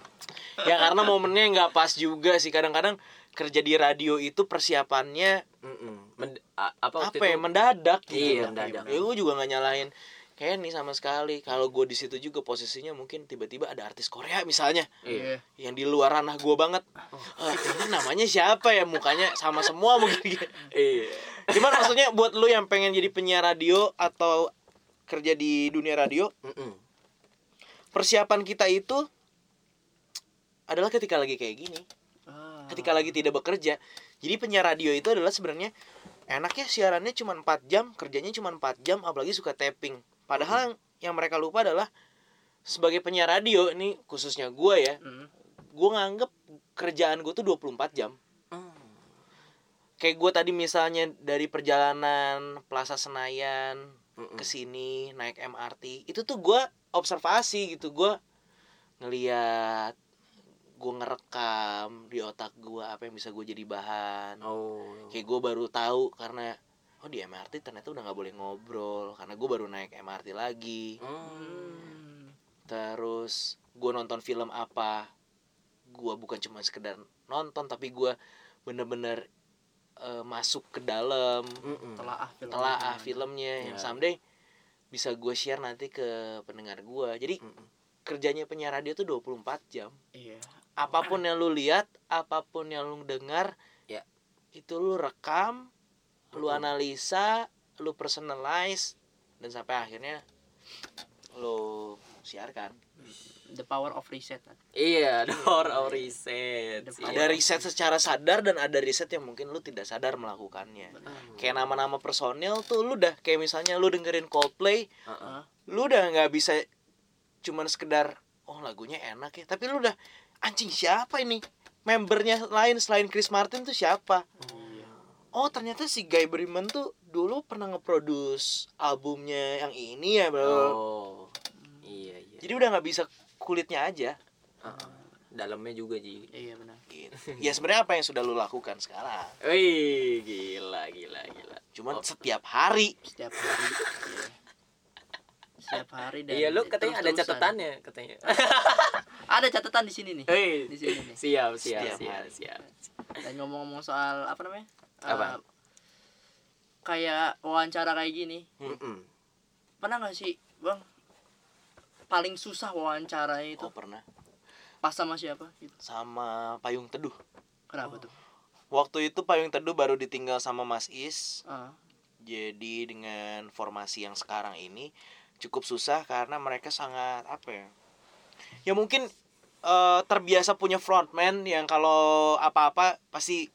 Speaker 3: ya karena momennya nggak pas juga sih kadang-kadang kerja di radio itu persiapannya
Speaker 1: Mm-mm. Men- a- apa waktu
Speaker 3: apa ya
Speaker 1: itu?
Speaker 3: mendadak gitu
Speaker 1: Iya, mendadak.
Speaker 3: ya gue juga nggak nyalahin Kenny sama sekali kalau gue di situ juga posisinya mungkin tiba-tiba ada artis Korea misalnya
Speaker 1: Iya.
Speaker 3: yang di luar ranah gue banget Ah, ini namanya siapa ya mukanya sama semua mungkin
Speaker 1: Iya.
Speaker 3: Cuman maksudnya buat lu yang pengen jadi penyiar radio atau kerja di dunia radio,
Speaker 1: Mm-mm.
Speaker 3: persiapan kita itu adalah ketika lagi kayak gini,
Speaker 2: Ah.
Speaker 3: ketika lagi tidak bekerja. Jadi penyiar radio itu adalah sebenarnya enaknya siarannya cuma 4 jam, kerjanya cuma 4 jam, apalagi suka tapping. Padahal yang, yang mereka lupa adalah sebagai penyiar radio ini khususnya gue ya,
Speaker 2: Hmm.
Speaker 3: gue nganggep kerjaan gue tuh 24 jam.
Speaker 1: Mm.
Speaker 3: Kayak gue tadi misalnya dari perjalanan Plaza Senayan
Speaker 1: Mm-mm.
Speaker 3: ke sini naik MRT itu tuh gua observasi gitu gua ngeliat gua ngerekam di otak gua apa yang bisa gue jadi bahan
Speaker 1: Oh.
Speaker 3: kayak gue baru tahu karena oh di MRT ternyata udah nggak boleh ngobrol karena gue baru naik MRT lagi
Speaker 1: Mm.
Speaker 2: Hmm.
Speaker 3: terus gue nonton film apa gua bukan cuma sekedar nonton tapi gua bener-bener eh, masuk ke dalam
Speaker 1: Mm-mm.
Speaker 2: Telaah film.
Speaker 3: telaah filmnya yang
Speaker 1: Ya.
Speaker 3: someday bisa gue share nanti ke pendengar gue jadi
Speaker 1: Mm-mm.
Speaker 3: kerjanya penyiar radio tuh 24 jam
Speaker 2: Iya.
Speaker 3: apa pun yang lu lihat apa pun yang lu dengar
Speaker 1: Ya.
Speaker 3: itu lu rekam lu analisa lu personalize dan sampai akhirnya lu siarkan.
Speaker 2: The power of reset
Speaker 1: Iya, door of reset.
Speaker 2: Ada
Speaker 3: ada riset secara sadar dan ada riset yang mungkin lu tidak sadar melakukannya. Kayak nama-nama personil tuh lu udah kayak misalnya lu dengerin Coldplay
Speaker 1: Heeh.
Speaker 3: lu udah nggak bisa cuman sekedar oh lagunya enak ya. Tapi lu udah anjing siapa ini? Membernya lain selain Chris Martin tuh siapa oh ternyata si Guy Berryman tuh dulu pernah ngeproduce albumnya yang ini ya bro
Speaker 1: Oh. Iya, iya.
Speaker 3: jadi udah nggak bisa kulitnya aja
Speaker 1: Heeh. Dalamnya juga, Ji.
Speaker 2: iya benar
Speaker 3: gitu. ya sebenarnya apa yang sudah lu lakukan sekarang
Speaker 1: Wih, gila, gila, gila.
Speaker 3: cuman
Speaker 1: Oh.
Speaker 3: setiap hari
Speaker 2: setiap hari iya. setiap hari dan
Speaker 1: Iya, lu katanya ada catatannya, katanya.
Speaker 2: ada catatan di sini nih
Speaker 1: Hei,
Speaker 2: di sini nih
Speaker 1: siap, siap, siap,
Speaker 3: hari.
Speaker 1: siap.
Speaker 2: dan ngomong-ngomong soal apa namanya
Speaker 1: Apa?
Speaker 2: Eh, kayak wawancara kayak gini.
Speaker 1: Mm-mm.
Speaker 2: pernah nggak sih bang? Paling susah wawancara itu?
Speaker 3: Oh pernah.
Speaker 2: Pas sama siapa gitu?
Speaker 3: Sama Payung Teduh.
Speaker 2: Kenapa tuh?
Speaker 3: Waktu itu Payung Teduh baru ditinggal sama Mas Is.
Speaker 2: Ah,
Speaker 3: Jadi dengan formasi yang sekarang ini cukup susah karena mereka sangat apa ya? Ya mungkin eh, terbiasa punya frontman yang kalau apa-apa pasti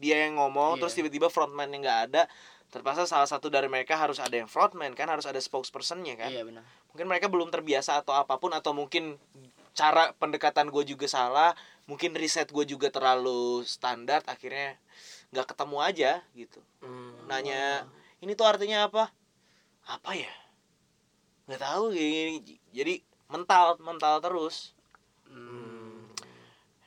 Speaker 3: dia yang ngomong
Speaker 2: Iya.
Speaker 3: terus tiba-tiba frontman yang nggak ada terpaksa salah satu dari mereka harus ada yang frontman kan harus ada spokespersonnya kan
Speaker 2: iya benar
Speaker 3: mungkin mereka belum terbiasa atau apa pun atau mungkin cara pendekatan gue juga salah mungkin riset gue juga terlalu standar akhirnya nggak ketemu aja gitu
Speaker 1: Hmm.
Speaker 3: nanya ini tuh artinya apa apa ya nggak tahu kayak gini. jadi mental mental terus.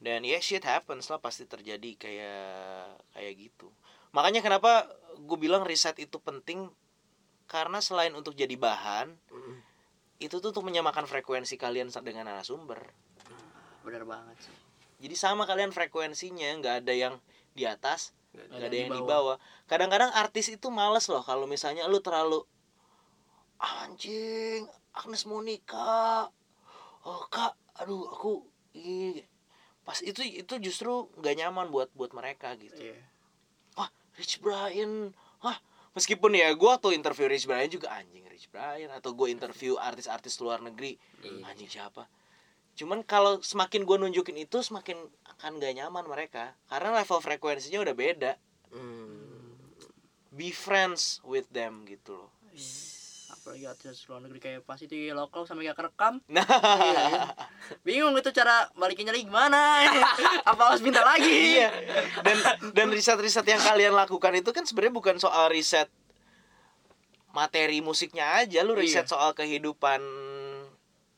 Speaker 3: Dan ya shit happens lah pasti terjadi kayak kayak gitu. Makanya kenapa gue bilang riset itu penting karena selain untuk jadi bahan
Speaker 1: Mm.
Speaker 3: itu tuh untuk menyamakan frekuensi kalian dengan narasumber.
Speaker 2: Benar banget sih.
Speaker 3: Jadi sama kalian frekuensinya nggak ada yang di atas
Speaker 1: Nggak
Speaker 3: ada yang di bawah. kadang-kadang artis itu males loh kalau misalnya lu terlalu anjing Agnes Monica. Oh kak aduh aku ih." Pas itu itu justru nggak nyaman buat buat mereka gitu.
Speaker 2: Iya.
Speaker 3: Wah Rich Brian. Wah meskipun ya gue tuh interview Rich Brian juga anjing Rich Brian atau gue interview artis-artis luar negeri
Speaker 1: Iya.
Speaker 3: anjing siapa? Cuman kalau semakin gue nunjukin itu semakin akan gak nyaman mereka. Karena level frekuensinya udah beda.
Speaker 1: Hmm.
Speaker 3: be friends with them gitu loh
Speaker 2: apalagi artis luar negeri kayak pas itu lokal sampai gak kerekam.
Speaker 3: Nah.
Speaker 2: Iya, iya. bingung itu cara balikinnya lagi gimana? Apa harus minta lagi?
Speaker 3: Iya. Dan dan riset-riset yang kalian lakukan itu kan sebenarnya bukan soal riset materi musiknya aja. Lu riset
Speaker 2: Iya.
Speaker 3: soal kehidupan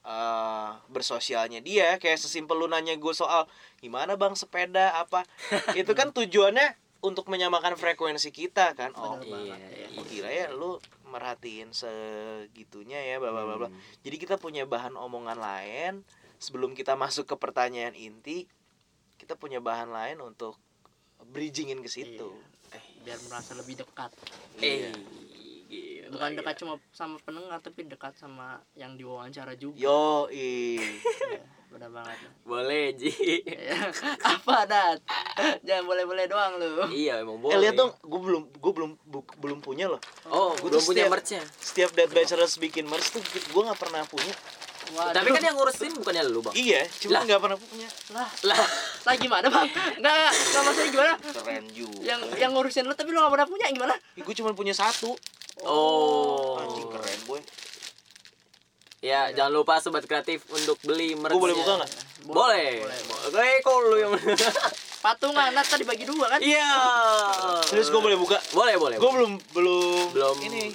Speaker 3: eh, bersosialnya dia. Kayak sesimpel lu nanya gue soal gimana bang? Sepeda apa? Itu kan tujuannya untuk menyamakan frekuensi kita kan oh
Speaker 1: Iya,
Speaker 2: ya.
Speaker 3: Gua kira ya lu merhatiin segitunya ya bla bla bla.
Speaker 1: Hmm.
Speaker 3: Jadi kita punya bahan omongan lain sebelum kita masuk ke pertanyaan inti, kita punya bahan lain untuk bridgingin ke situ.
Speaker 2: Iya. biar merasa lebih dekat
Speaker 1: Eh,
Speaker 3: Iya.
Speaker 1: Gila,
Speaker 2: bukan
Speaker 1: gila.
Speaker 2: dekat cuma sama pendengar tapi dekat sama yang diwawancara juga
Speaker 3: Yo, i.
Speaker 2: Iya, benar banget
Speaker 1: Boleh, Ji.
Speaker 2: Ya, apa dat jangan boleh boleh doang lu
Speaker 1: iya, emang boleh.
Speaker 3: Eh lihat dong, gue belum gue belum bu- belum punya loh.
Speaker 1: Oh,
Speaker 3: Gua
Speaker 1: belum
Speaker 3: tuh
Speaker 1: punya
Speaker 3: setiap-
Speaker 1: merchnya.
Speaker 3: Setiap Dead Bachelors bikin merch tuh gue nggak pernah punya.
Speaker 2: Waduh.
Speaker 1: Tapi kan yang ngurusin bukannya lu, Bang.
Speaker 3: Iya, cuma nggak pernah punya.
Speaker 2: lah
Speaker 1: Lah,
Speaker 2: lah gimana bang nggak nggak maksudnya gimana
Speaker 3: Keren juga.
Speaker 2: yang yang ngurusin lu tapi lu gak pernah punya gimana
Speaker 3: gue cuma punya satu.
Speaker 1: Oh.
Speaker 3: Anjing keren boy.
Speaker 1: Ya, jangan lupa sobat kreatif untuk beli merch.
Speaker 3: Gue boleh buka nggak?
Speaker 1: Boleh. Boleh kok lu yang
Speaker 2: patungan nah tadi bagi dua kan
Speaker 1: Iya.
Speaker 3: Serius gue boleh buka?
Speaker 1: Boleh, boleh.
Speaker 3: Gue belum belum
Speaker 1: Belum.
Speaker 3: ini.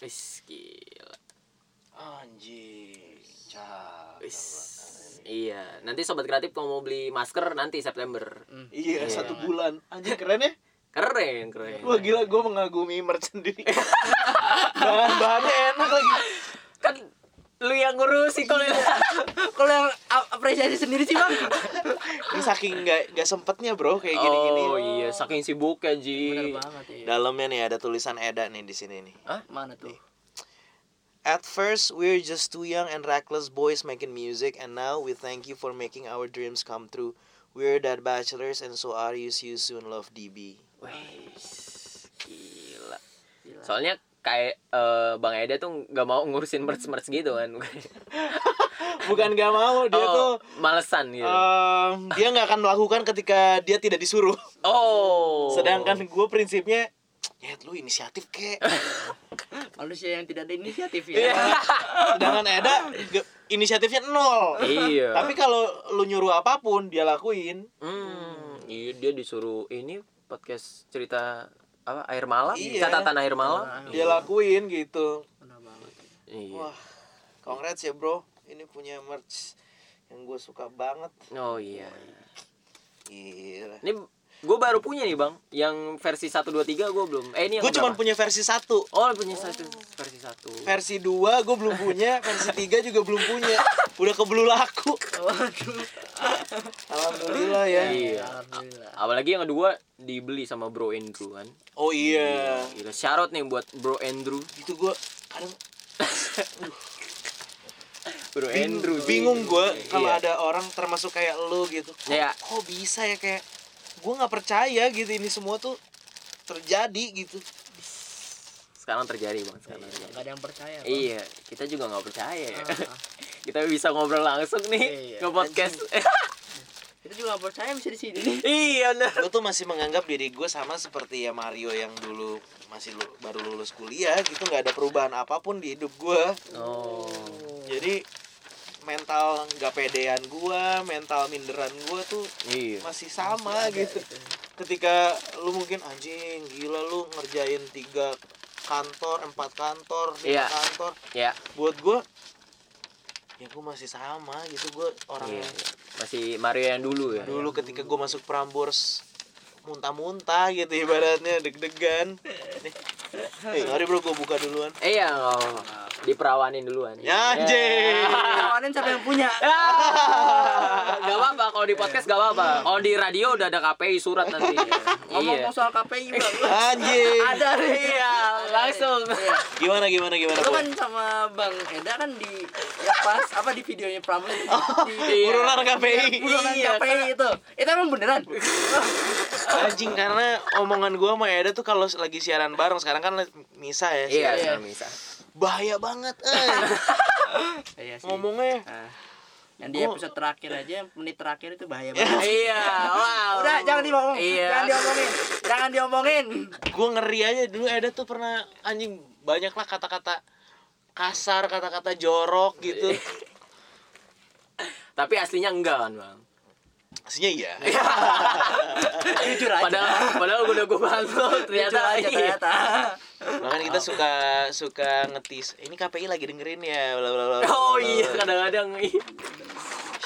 Speaker 1: Wis, gila.
Speaker 3: Anjing. Cakep.
Speaker 1: Wis. Iya, nanti sobat kreatif kalau mau beli masker nanti September.
Speaker 2: Hmm.
Speaker 3: Iya,
Speaker 1: Iya.
Speaker 3: satu bulan. Anjing keren ya?
Speaker 1: Keren, keren.
Speaker 3: Wah gila gue mengagumi merch sendiri. Bahan-bahannya enak lagi.
Speaker 1: Kan lu yang ngurusi kalau
Speaker 2: kalau yang ap- apresiasi sendiri sih bang
Speaker 3: Ini saking nggak nggak sempetnya bro kayak gini-gini.
Speaker 1: Oh iya, saking sibuknya Ji.
Speaker 2: bener banget ya
Speaker 3: Dalamnya nih ada tulisan Eda nih di sini nih.
Speaker 2: mana tuh
Speaker 3: At first, we're just two young and reckless boys making music, and now we thank you for making our dreams come true. We're that bachelors, and so are you. See you soon, love DB.
Speaker 1: Wes, gila. Soalnya kayak eh, Bang Eda tuh nggak mau ngurusin merch merch gitu kan.
Speaker 3: Bukan gak mau, dia tuh
Speaker 1: oh, malesan gitu.
Speaker 3: em, dia nggak akan melakukan ketika dia tidak disuruh.
Speaker 1: oh.
Speaker 3: Sedangkan gue prinsipnya, ya lu inisiatif kek.
Speaker 2: Manusia yang tidak ada inisiatif
Speaker 1: Iya.
Speaker 2: ya.
Speaker 3: Sedangkan Eda inisiatifnya nol.
Speaker 1: Iya.
Speaker 3: Tapi kalau lu nyuruh apa pun dia lakuin.
Speaker 1: Hmm, iya dia disuruh ini podcast cerita apa air malam,
Speaker 3: Iya.
Speaker 1: catatan air malam.
Speaker 3: Dia lakuin gitu.
Speaker 2: Benar banget.
Speaker 1: Iya.
Speaker 3: Wah, congrats ya bro. Ini punya merch yang gue suka banget.
Speaker 1: Oh iya.
Speaker 3: Gila.
Speaker 1: Ini gue baru punya nih bang, yang versi 1, 2, 3 gue belum. Eh ini
Speaker 3: Gue cuma punya versi satu.
Speaker 1: Oh punya satu versi satu.
Speaker 3: Versi 2 gue belum punya, versi 3 juga belum punya. Udah kebelu laku.
Speaker 2: Waduh.
Speaker 3: Alhamdulillah ya.
Speaker 1: Iya.
Speaker 2: Alhamdulillah.
Speaker 1: Apalagi yang kedua dibeli sama Bro Andrew kan.
Speaker 3: Oh iya.
Speaker 1: Gila, syarat nih buat Bro Andrew.
Speaker 3: Itu gue kadang
Speaker 1: Bro Andrew.
Speaker 3: bingung gue kalau
Speaker 1: Iya.
Speaker 3: ada orang termasuk kayak lu gitu.
Speaker 1: Ya,
Speaker 3: Kok bisa ya kayak gue nggak percaya gitu ini semua tuh terjadi gitu.
Speaker 1: sekarang terjadi bang. Sekarang terjadi.
Speaker 2: Gak ada yang percaya. Bang.
Speaker 1: Iya, kita juga nggak percaya. ya.
Speaker 2: Ah, ah.
Speaker 1: kita bisa ngobrol langsung nih
Speaker 2: Iya,
Speaker 1: ke podcast.
Speaker 2: Kita juga gak percaya bisa di sini
Speaker 1: iya bener.
Speaker 3: Gue tuh masih menganggap diri gue sama seperti ya Mario yang dulu masih lu- baru lulus kuliah gitu nggak ada perubahan apa pun di hidup gue.
Speaker 1: Oh.
Speaker 3: Jadi mental nggak pedean gue, mental minderan gue tuh
Speaker 1: Iya.
Speaker 3: masih sama gitu. Ketika lu mungkin anjing gila lu ngerjain tiga kantor, empat kantor, lima
Speaker 1: Iya.
Speaker 3: kantor.
Speaker 1: Ya.
Speaker 3: Buat gue ya gue masih sama gitu gue orang
Speaker 1: Iya.
Speaker 3: yang
Speaker 1: Masih Mario yang dulu ya.
Speaker 3: dulu ketika gue masuk Prambors muntah-muntah gitu ibaratnya deg-degan Nih. Eh, sorry bro gue buka duluan
Speaker 1: Eh iya, nggak apa-apa. Diperawanin duluan.
Speaker 3: Ya, anjing.
Speaker 2: Kawanin siapa yang punya?
Speaker 1: gak apa-apa kalau di podcast gak apa-apa. Kalau di radio udah ada KPI surat nanti.
Speaker 2: Ngomong
Speaker 1: iya.
Speaker 2: soal KPI bang.
Speaker 3: anjing
Speaker 2: Ada deh.
Speaker 1: Iya, langsung.
Speaker 3: gimana gimana gimana
Speaker 2: Lu kan sama Bang Eda kan di ya pas apa di videonya Pramlan di, di
Speaker 1: Iya.
Speaker 3: urunan KPI
Speaker 2: buronan
Speaker 1: Iya,
Speaker 2: KPI itu. Itu emang beneran.
Speaker 3: anjing karena omongan gue sama Eda tuh kalau lagi siaran bareng sekarang kan misa ya
Speaker 1: Iya, Misa.
Speaker 3: Bahaya banget eh
Speaker 2: Iya sih.
Speaker 3: ngomongnya
Speaker 2: Nah, yang di episode terakhir aja menit terakhir itu bahaya banget.
Speaker 1: Iya, wow.
Speaker 2: Udah jangan diomong.
Speaker 1: Iya.
Speaker 2: Jangan diomongin. Jangan diomongin.
Speaker 3: gue ngeri aja dulu Eda tuh pernah anjing banyak lah kata-kata kasar kata-kata jorok gitu
Speaker 1: Tapi aslinya enggak kan, Bang?
Speaker 3: Aslinya iya
Speaker 2: Jujur aja.
Speaker 1: Padahal padahal udah gue bantu ternyata
Speaker 2: Jujur aja
Speaker 1: iya.
Speaker 2: ternyata.
Speaker 3: Bahkan kita suka suka ngetis. Ini KPI lagi dengerin ya. bla, bla, bla, bla,
Speaker 1: Oh iya, kadang-kadang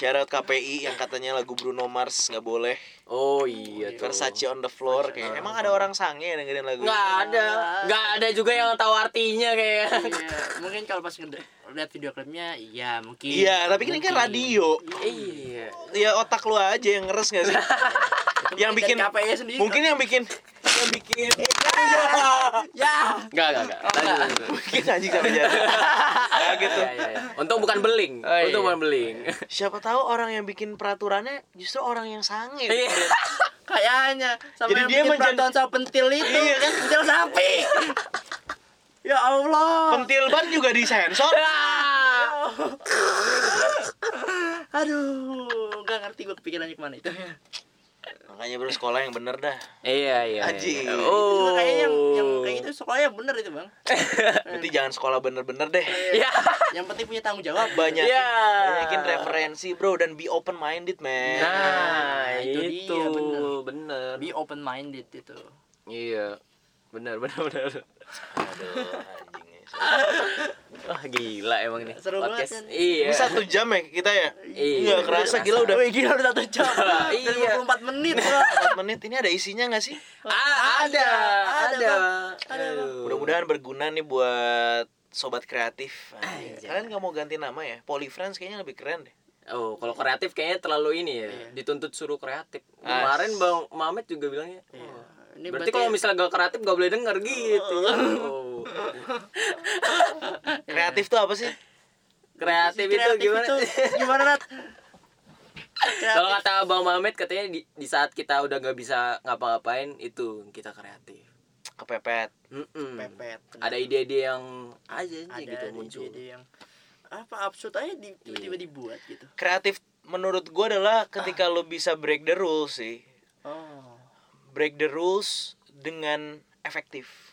Speaker 1: iya.
Speaker 3: Out KPI yang katanya lagu Bruno Mars nggak boleh.
Speaker 1: Oh iya tuh.
Speaker 3: Versace on the floor kayak. Emang ada orang sange yang dengerin lagu
Speaker 1: Nggak
Speaker 3: itu?
Speaker 1: ada, nggak ada juga yang tahu artinya kayak.
Speaker 2: Iya, mungkin kalau pas ngede- lihat video klipnya iya mungkin.
Speaker 3: Iya, tapi ini kan
Speaker 2: Mungkin.
Speaker 3: radio.
Speaker 1: Iya.
Speaker 3: Ya otak lu aja yang ngeres gak sih? yang
Speaker 2: Mungkin
Speaker 3: bikin
Speaker 2: KPI sendiri.
Speaker 3: mungkin yang bikin yang bikin
Speaker 2: ya.
Speaker 1: Enggak, enggak, enggak. Lanjut, lanjut.
Speaker 3: mungkin anjing sampai jadi. Nah, gitu.
Speaker 1: Iya, iya, iya. Untung bukan beling.
Speaker 3: Oh,
Speaker 1: Untung bukan beling.
Speaker 3: Siapa tahu orang yang bikin peraturannya justru orang yang sange.
Speaker 1: Iya.
Speaker 2: Kayaknya sama
Speaker 3: Jadi
Speaker 2: yang
Speaker 3: dia
Speaker 2: bikin
Speaker 3: menjadi-
Speaker 2: peraturan soal pentil itu.
Speaker 3: Iya kan?
Speaker 2: Pentil sapi. ya Allah.
Speaker 3: Pentil ban juga disensor.
Speaker 2: Aduh, nggak ngerti gue kepikirannya ke mana itu.
Speaker 3: Makanya bro sekolah yang bener dah.
Speaker 1: Iya, iya.
Speaker 3: Anjing.
Speaker 1: iya.
Speaker 2: Oh.
Speaker 1: Oh.
Speaker 2: Kayaknya yang yang kayak gitu sekolahnya bener itu bang.
Speaker 3: Berarti jangan sekolah bener-bener deh.
Speaker 1: Iya.
Speaker 2: Yang penting punya tanggung jawab.
Speaker 3: Banyakin,
Speaker 1: Iya.
Speaker 3: banyakin referensi bro dan be open minded man.
Speaker 1: Nah,
Speaker 2: itu
Speaker 1: itu,
Speaker 2: dia, bener.
Speaker 1: bener.
Speaker 2: Be open minded itu.
Speaker 1: Iya. Bener, bener, bener.
Speaker 3: Aduh anjing.
Speaker 1: Wah, gila emang nih.
Speaker 2: Seru banget
Speaker 1: podcast.
Speaker 2: kan?
Speaker 1: Iya.
Speaker 3: Ini satu jam ya kita ya?
Speaker 1: Iya.
Speaker 3: Nggak kerasa gila udah
Speaker 2: Wih gila udah satu jam.
Speaker 1: Iya.
Speaker 2: 24 menit bro.
Speaker 3: 4 menit ini ada isinya nggak sih?
Speaker 1: Ah, ada,
Speaker 2: Ada,
Speaker 1: ada.
Speaker 3: Mudah-mudahan berguna nih buat sobat kreatif.
Speaker 1: Anjay.
Speaker 3: Kalian nggak mau ganti nama ya? Polyfriends kayaknya lebih keren deh.
Speaker 1: Oh, kalau kreatif kayaknya terlalu ini ya. Dituntut suruh kreatif. Kemarin Bang Mamet juga bilangnya. oh,
Speaker 2: Ini
Speaker 1: berarti kalau misalnya gak kreatif gak boleh denger gitu. Oh.
Speaker 3: kreatif tuh apa sih?
Speaker 1: Kreatif itu gimana?
Speaker 2: itu gimana Nat?
Speaker 1: Kalau kata bang Mamet katanya di, di saat kita udah nggak bisa ngapa-ngapain itu kita kreatif.
Speaker 3: Kepepet.
Speaker 1: Mm-mm.
Speaker 2: pepet
Speaker 1: ada ide-ide yang aja
Speaker 2: ada
Speaker 1: gitu muncul.
Speaker 2: ide yang apa absurd aja di- tiba-tiba
Speaker 1: Iya.
Speaker 2: dibuat gitu.
Speaker 3: Kreatif menurut gue adalah ketika lo bisa break the rules sih.
Speaker 2: Oh.
Speaker 3: Break the rules dengan efektif.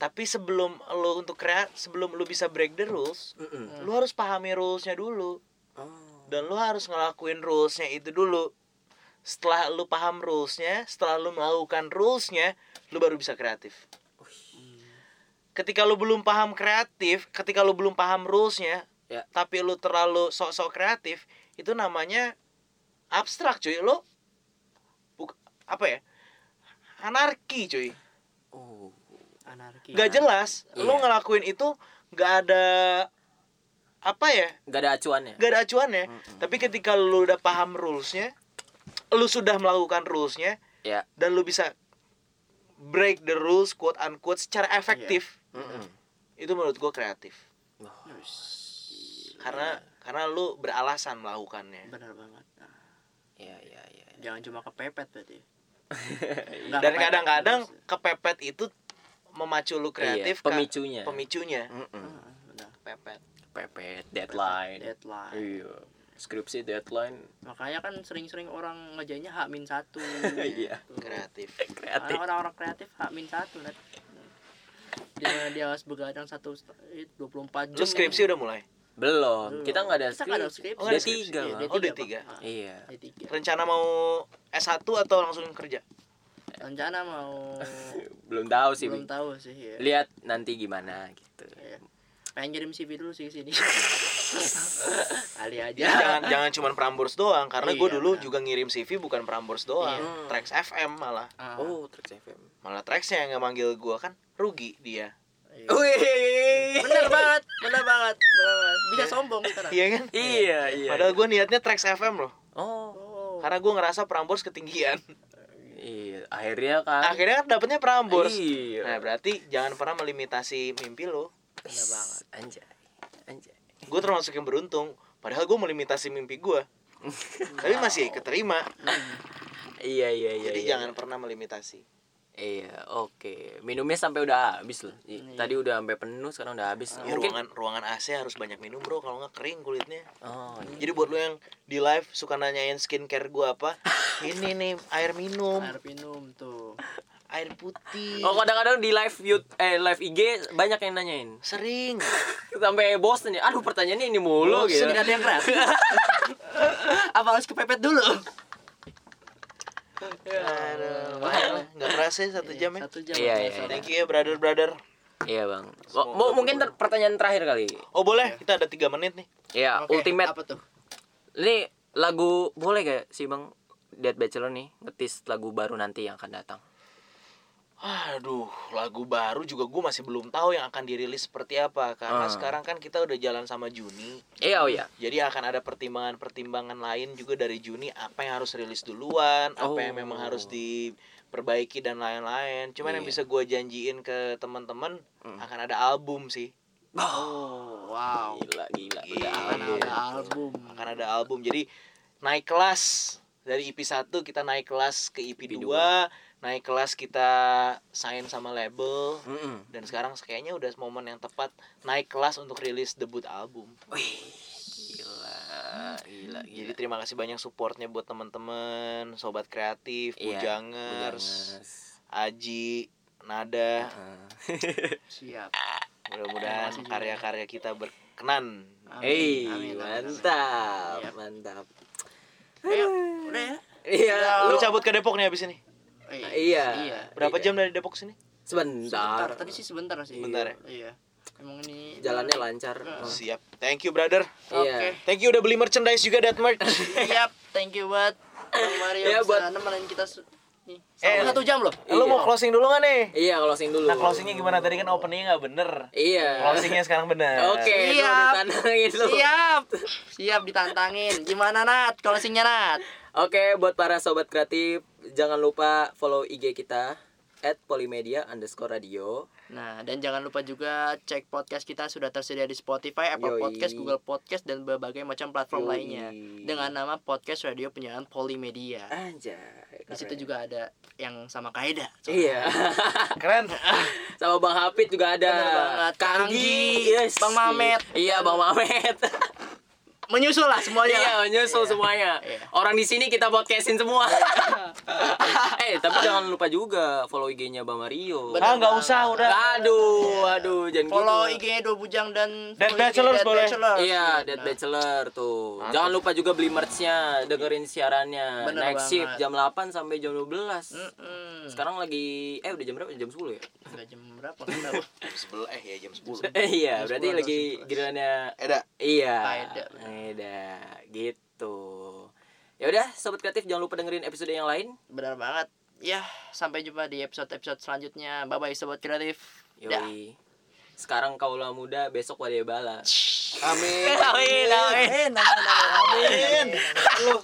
Speaker 3: Tapi sebelum lo untuk kreat sebelum lo bisa break the rules
Speaker 1: Mm-mm.
Speaker 3: lo harus pahami rulesnya dulu
Speaker 1: Oh.
Speaker 3: dan lo harus ngelakuin rulesnya itu dulu setelah lo paham rulesnya setelah lo melakukan rulesnya lo baru bisa kreatif ketika lo belum paham kreatif ketika lo belum paham rulesnya
Speaker 1: Ya.
Speaker 3: tapi lo terlalu sok-sok kreatif itu namanya abstrak cuy lo buk apa ya anarki cuy.
Speaker 2: Anarki
Speaker 3: nggak jelas lo
Speaker 1: Iya.
Speaker 3: ngelakuin itu nggak ada apa ya
Speaker 1: Gak ada acuannya.
Speaker 3: nggak ada acuannya
Speaker 1: Mm-mm.
Speaker 3: tapi ketika lu udah paham rulesnya lu sudah melakukan rulesnya
Speaker 1: Ya.
Speaker 3: dan lu bisa break the rules quote unquote secara efektif
Speaker 1: Mm-mm.
Speaker 3: itu menurut gue kreatif
Speaker 2: Wis.
Speaker 3: karena karena lu beralasan melakukannya
Speaker 2: benar banget Nah,
Speaker 1: Iya, iya, iya.
Speaker 2: jangan cuma kepepet berarti
Speaker 3: dan kadang-kadang kepepet itu memacu lu kreatif
Speaker 1: Iya, pemicunya.
Speaker 3: pemicunya
Speaker 1: Mm-mm.
Speaker 2: Ah, benar.
Speaker 3: pepet
Speaker 1: Pepet, deadline.
Speaker 2: deadline
Speaker 1: Iya. Skripsi deadline.
Speaker 2: makanya kan sering-sering orang ngejainnya H min satu
Speaker 1: Iya.
Speaker 3: kreatif
Speaker 1: Kreatif.
Speaker 2: Orang-orang kreatif H min satu dia dia harus begadang satu dua puluh empat jam
Speaker 3: lu skripsi udah mulai
Speaker 1: Belum.
Speaker 2: Belum.
Speaker 1: Kita nggak ada
Speaker 2: Kita nggak ada
Speaker 1: skripsi.
Speaker 2: skripsi.
Speaker 3: Oh, ada
Speaker 1: D3
Speaker 3: skripsi.
Speaker 1: Bang.
Speaker 2: Iya,
Speaker 3: Oh,
Speaker 2: D3,
Speaker 3: D3.
Speaker 2: Bang. Ah,
Speaker 1: Iya.
Speaker 2: D3
Speaker 3: rencana mau S1 atau langsung kerja
Speaker 2: rencana mau
Speaker 1: Belum tahu sih.
Speaker 2: belum tahu sih ya.
Speaker 1: Lihat nanti gimana gitu.
Speaker 2: Iya. pengen kirim CV dulu sih sini kali aja
Speaker 3: Ya, jangan jangan cuman Prambors doang karena gue
Speaker 2: Iya,
Speaker 3: dulu
Speaker 2: benar.
Speaker 3: juga ngirim CV bukan Prambors doang
Speaker 1: Iya.
Speaker 3: Trax FM malah
Speaker 2: Ah,
Speaker 1: Oh, Trax FM.
Speaker 3: malah Traxnya yang nggak manggil gue kan rugi dia
Speaker 2: iya.
Speaker 1: Wih.
Speaker 2: bener banget bener banget bener banget bisa sombong sekarang
Speaker 3: iya kan
Speaker 1: Iya, iya.
Speaker 3: padahal gue niatnya Trax FM loh
Speaker 1: Oh.
Speaker 2: oh
Speaker 3: karena gue ngerasa Prambors ketinggian
Speaker 1: Iya, akhirnya kan.
Speaker 3: akhirnya kan dapetnya Prambors
Speaker 1: Iya.
Speaker 3: nah berarti jangan pernah melimitasi mimpi lo
Speaker 2: bener banget
Speaker 1: Anjay. Anjay.
Speaker 3: gue termasuk yang beruntung padahal gue melimitasi mimpi gue tapi masih keterima
Speaker 1: Iya, iya, iya.
Speaker 3: jadi
Speaker 1: iya.
Speaker 3: jangan pernah melimitasi
Speaker 1: Iya, oke. Minumnya sampai udah habis loh.
Speaker 2: Iya.
Speaker 1: Tadi udah sampai penuh, sekarang udah habis.
Speaker 3: Ya,
Speaker 1: Mungkin
Speaker 3: ruangan ruangan AC harus banyak minum bro kalau nggak kering kulitnya
Speaker 1: Oh, iya.
Speaker 3: Jadi buat lo yang di live suka nanyain skincare gua apa, ini nih air minum,
Speaker 2: air minum tuh
Speaker 3: air putih.
Speaker 1: Oh, kadang-kadang di live YouTube eh live IG banyak yang nanyain.
Speaker 3: Sering.
Speaker 1: Sampai bosen ya. Aduh, pertanyaannya ini mulu gitu.
Speaker 2: Bosen, nggak ada yang kreatif apa harus kepepet dulu
Speaker 3: Aduh, lah. nggak kerasa ya satu jam ya.
Speaker 2: satu jam
Speaker 1: Iya,
Speaker 2: ya,
Speaker 1: iya,
Speaker 2: soalnya.
Speaker 3: Thank you ya brother brother.
Speaker 1: Iya, Bang. Mau mungkin ter- pertanyaan terakhir kali.
Speaker 3: Oh boleh, kita ada tiga menit nih.
Speaker 1: Ya,
Speaker 2: Oke,
Speaker 1: ultimate.
Speaker 2: apa tuh
Speaker 1: Ini lagu boleh gak sih, Bang? Dead Bachelor nih ngetis lagu baru nanti yang akan datang.
Speaker 3: Aduh, lagu baru juga gue masih belum tahu yang akan dirilis seperti apa karena
Speaker 1: Ah.
Speaker 3: sekarang kan kita udah jalan sama Juni.
Speaker 1: Iya, oh iya.
Speaker 3: Jadi akan ada pertimbangan-pertimbangan lain juga dari Juni apa yang harus rilis duluan, apa yang
Speaker 1: Oh.
Speaker 3: memang harus diperbaiki dan lain-lain. Cuman yang
Speaker 1: Iya.
Speaker 3: bisa gue janjiin ke teman-teman
Speaker 1: Mm.
Speaker 3: akan ada album sih.
Speaker 2: oh wow
Speaker 1: Gila, gila.
Speaker 3: Gila.
Speaker 2: Akan ada album
Speaker 3: Akan ada album. Jadi naik kelas dari EP 1 kita naik kelas ke EP,
Speaker 1: EP
Speaker 3: 2, naik kelas kita sign sama label.
Speaker 1: Mm-mm.
Speaker 3: Dan sekarang kayaknya udah momen yang tepat naik kelas untuk rilis debut album.
Speaker 1: Wih, gila, gila,
Speaker 3: Jadi
Speaker 1: gila.
Speaker 3: terima kasih banyak supportnya buat teman-teman, sobat kreatif,
Speaker 1: Iya,
Speaker 3: Bujangers,
Speaker 1: Bujangers.
Speaker 3: Aji, Nada.
Speaker 1: Heeh.
Speaker 2: siap
Speaker 3: Mudah-mudahan karya-karya kita berkenan.
Speaker 2: Amin, amin.
Speaker 1: mantap, mantap.
Speaker 2: Ayo, udah ya
Speaker 1: Iya,
Speaker 3: Lu cabut ke Depok nih abis ini.
Speaker 2: Eh,
Speaker 1: Iya.
Speaker 2: iya
Speaker 3: Berapa
Speaker 1: Iya.
Speaker 3: jam dari Depok sini?
Speaker 2: sebentar
Speaker 1: sebentar.
Speaker 2: tadi sih sebentar sih
Speaker 3: Sebentar ya?
Speaker 2: iya emang ini
Speaker 1: Jalannya lancar.
Speaker 2: Heeh.
Speaker 3: Siap. Thank you brother.
Speaker 2: oke
Speaker 1: Iya.
Speaker 3: Thank you udah beli merchandise juga that merch.
Speaker 2: siap thank you buat Bang Mario
Speaker 1: Iya,
Speaker 2: bisa
Speaker 1: buat-
Speaker 2: nemenin kita su- nih
Speaker 3: Eh,
Speaker 2: selama satu jam loh
Speaker 3: Lu mau
Speaker 1: Iya.
Speaker 3: closing dulu gak nih?
Speaker 1: Iya, closing dulu.
Speaker 3: Nah closingnya gimana? Tadi kan openingnya gak bener.
Speaker 1: Iya.
Speaker 3: Closingnya sekarang bener.
Speaker 1: Oke, lu
Speaker 2: Siap.
Speaker 1: ditantangin lu.
Speaker 2: siap siap ditantangin gimana Nat closingnya Nat
Speaker 1: Oke, buat para sobat kreatif, jangan lupa follow IG kita at polimedia underscore radio.
Speaker 2: Nah, dan jangan lupa juga cek podcast kita sudah tersedia di Spotify, Apple
Speaker 1: Yoi.
Speaker 2: Podcast, Google Podcast, dan berbagai macam platform
Speaker 1: Yoi.
Speaker 2: lainnya dengan nama Podcast Radio Penyiaran Polimedia.
Speaker 1: Anjay.
Speaker 2: Di situ juga ada yang sama Kaida.
Speaker 1: Iya.
Speaker 3: Keren.
Speaker 1: Sama Bang Hafid juga ada. Kanggi,
Speaker 2: Kanggi, Bang Mamet.
Speaker 1: Iya, Bang Mamet.
Speaker 2: Menyusul lah semuanya.
Speaker 1: Iya,
Speaker 2: lah.
Speaker 1: nyusul
Speaker 2: Iya.
Speaker 1: semuanya.
Speaker 2: Iya.
Speaker 1: Orang di sini kita podcastin semua. eh, tapi jangan lupa juga follow IG-nya Bang Mario.
Speaker 3: Ah nggak
Speaker 2: banget.
Speaker 3: usah udah.
Speaker 1: Aduh, aduh, jangan
Speaker 2: Follow
Speaker 1: gitu.
Speaker 2: IG-nya Dua Bujang dan
Speaker 3: Dead
Speaker 2: Dead
Speaker 3: boleh.
Speaker 2: Bachelors.
Speaker 1: Iya, Dead
Speaker 2: Nah,
Speaker 1: Bachelor tuh.
Speaker 3: Mantap.
Speaker 1: Jangan lupa juga beli merch-nya, dengerin siarannya.
Speaker 2: Bener
Speaker 1: Next
Speaker 2: banget.
Speaker 1: shift jam 8 sampai jam 12.
Speaker 2: mm-mm.
Speaker 1: Sekarang lagi eh udah jam berapa? Jam 10 ya?
Speaker 2: Nggak jam berapa?
Speaker 3: Sebelah eh ya jam 10.
Speaker 1: Eh, iya,
Speaker 2: Jam
Speaker 1: berarti
Speaker 2: 10,
Speaker 1: lagi
Speaker 2: jam 11.
Speaker 1: gilirannya
Speaker 3: Eda.
Speaker 1: Iya.
Speaker 2: Faedah.
Speaker 1: Faedah. Gitu. Ya udah, sobat kreatif jangan lupa dengerin episode yang lain.
Speaker 2: Benar banget. Ya, sampai jumpa di episode-episode selanjutnya. Bye bye sobat kreatif. Dah.
Speaker 1: Yoi. Sekarang kaulah muda, besok wadai bala.
Speaker 3: Amin.
Speaker 1: Amin, amin.
Speaker 2: Eh, nama-nama.
Speaker 3: Amin. Lu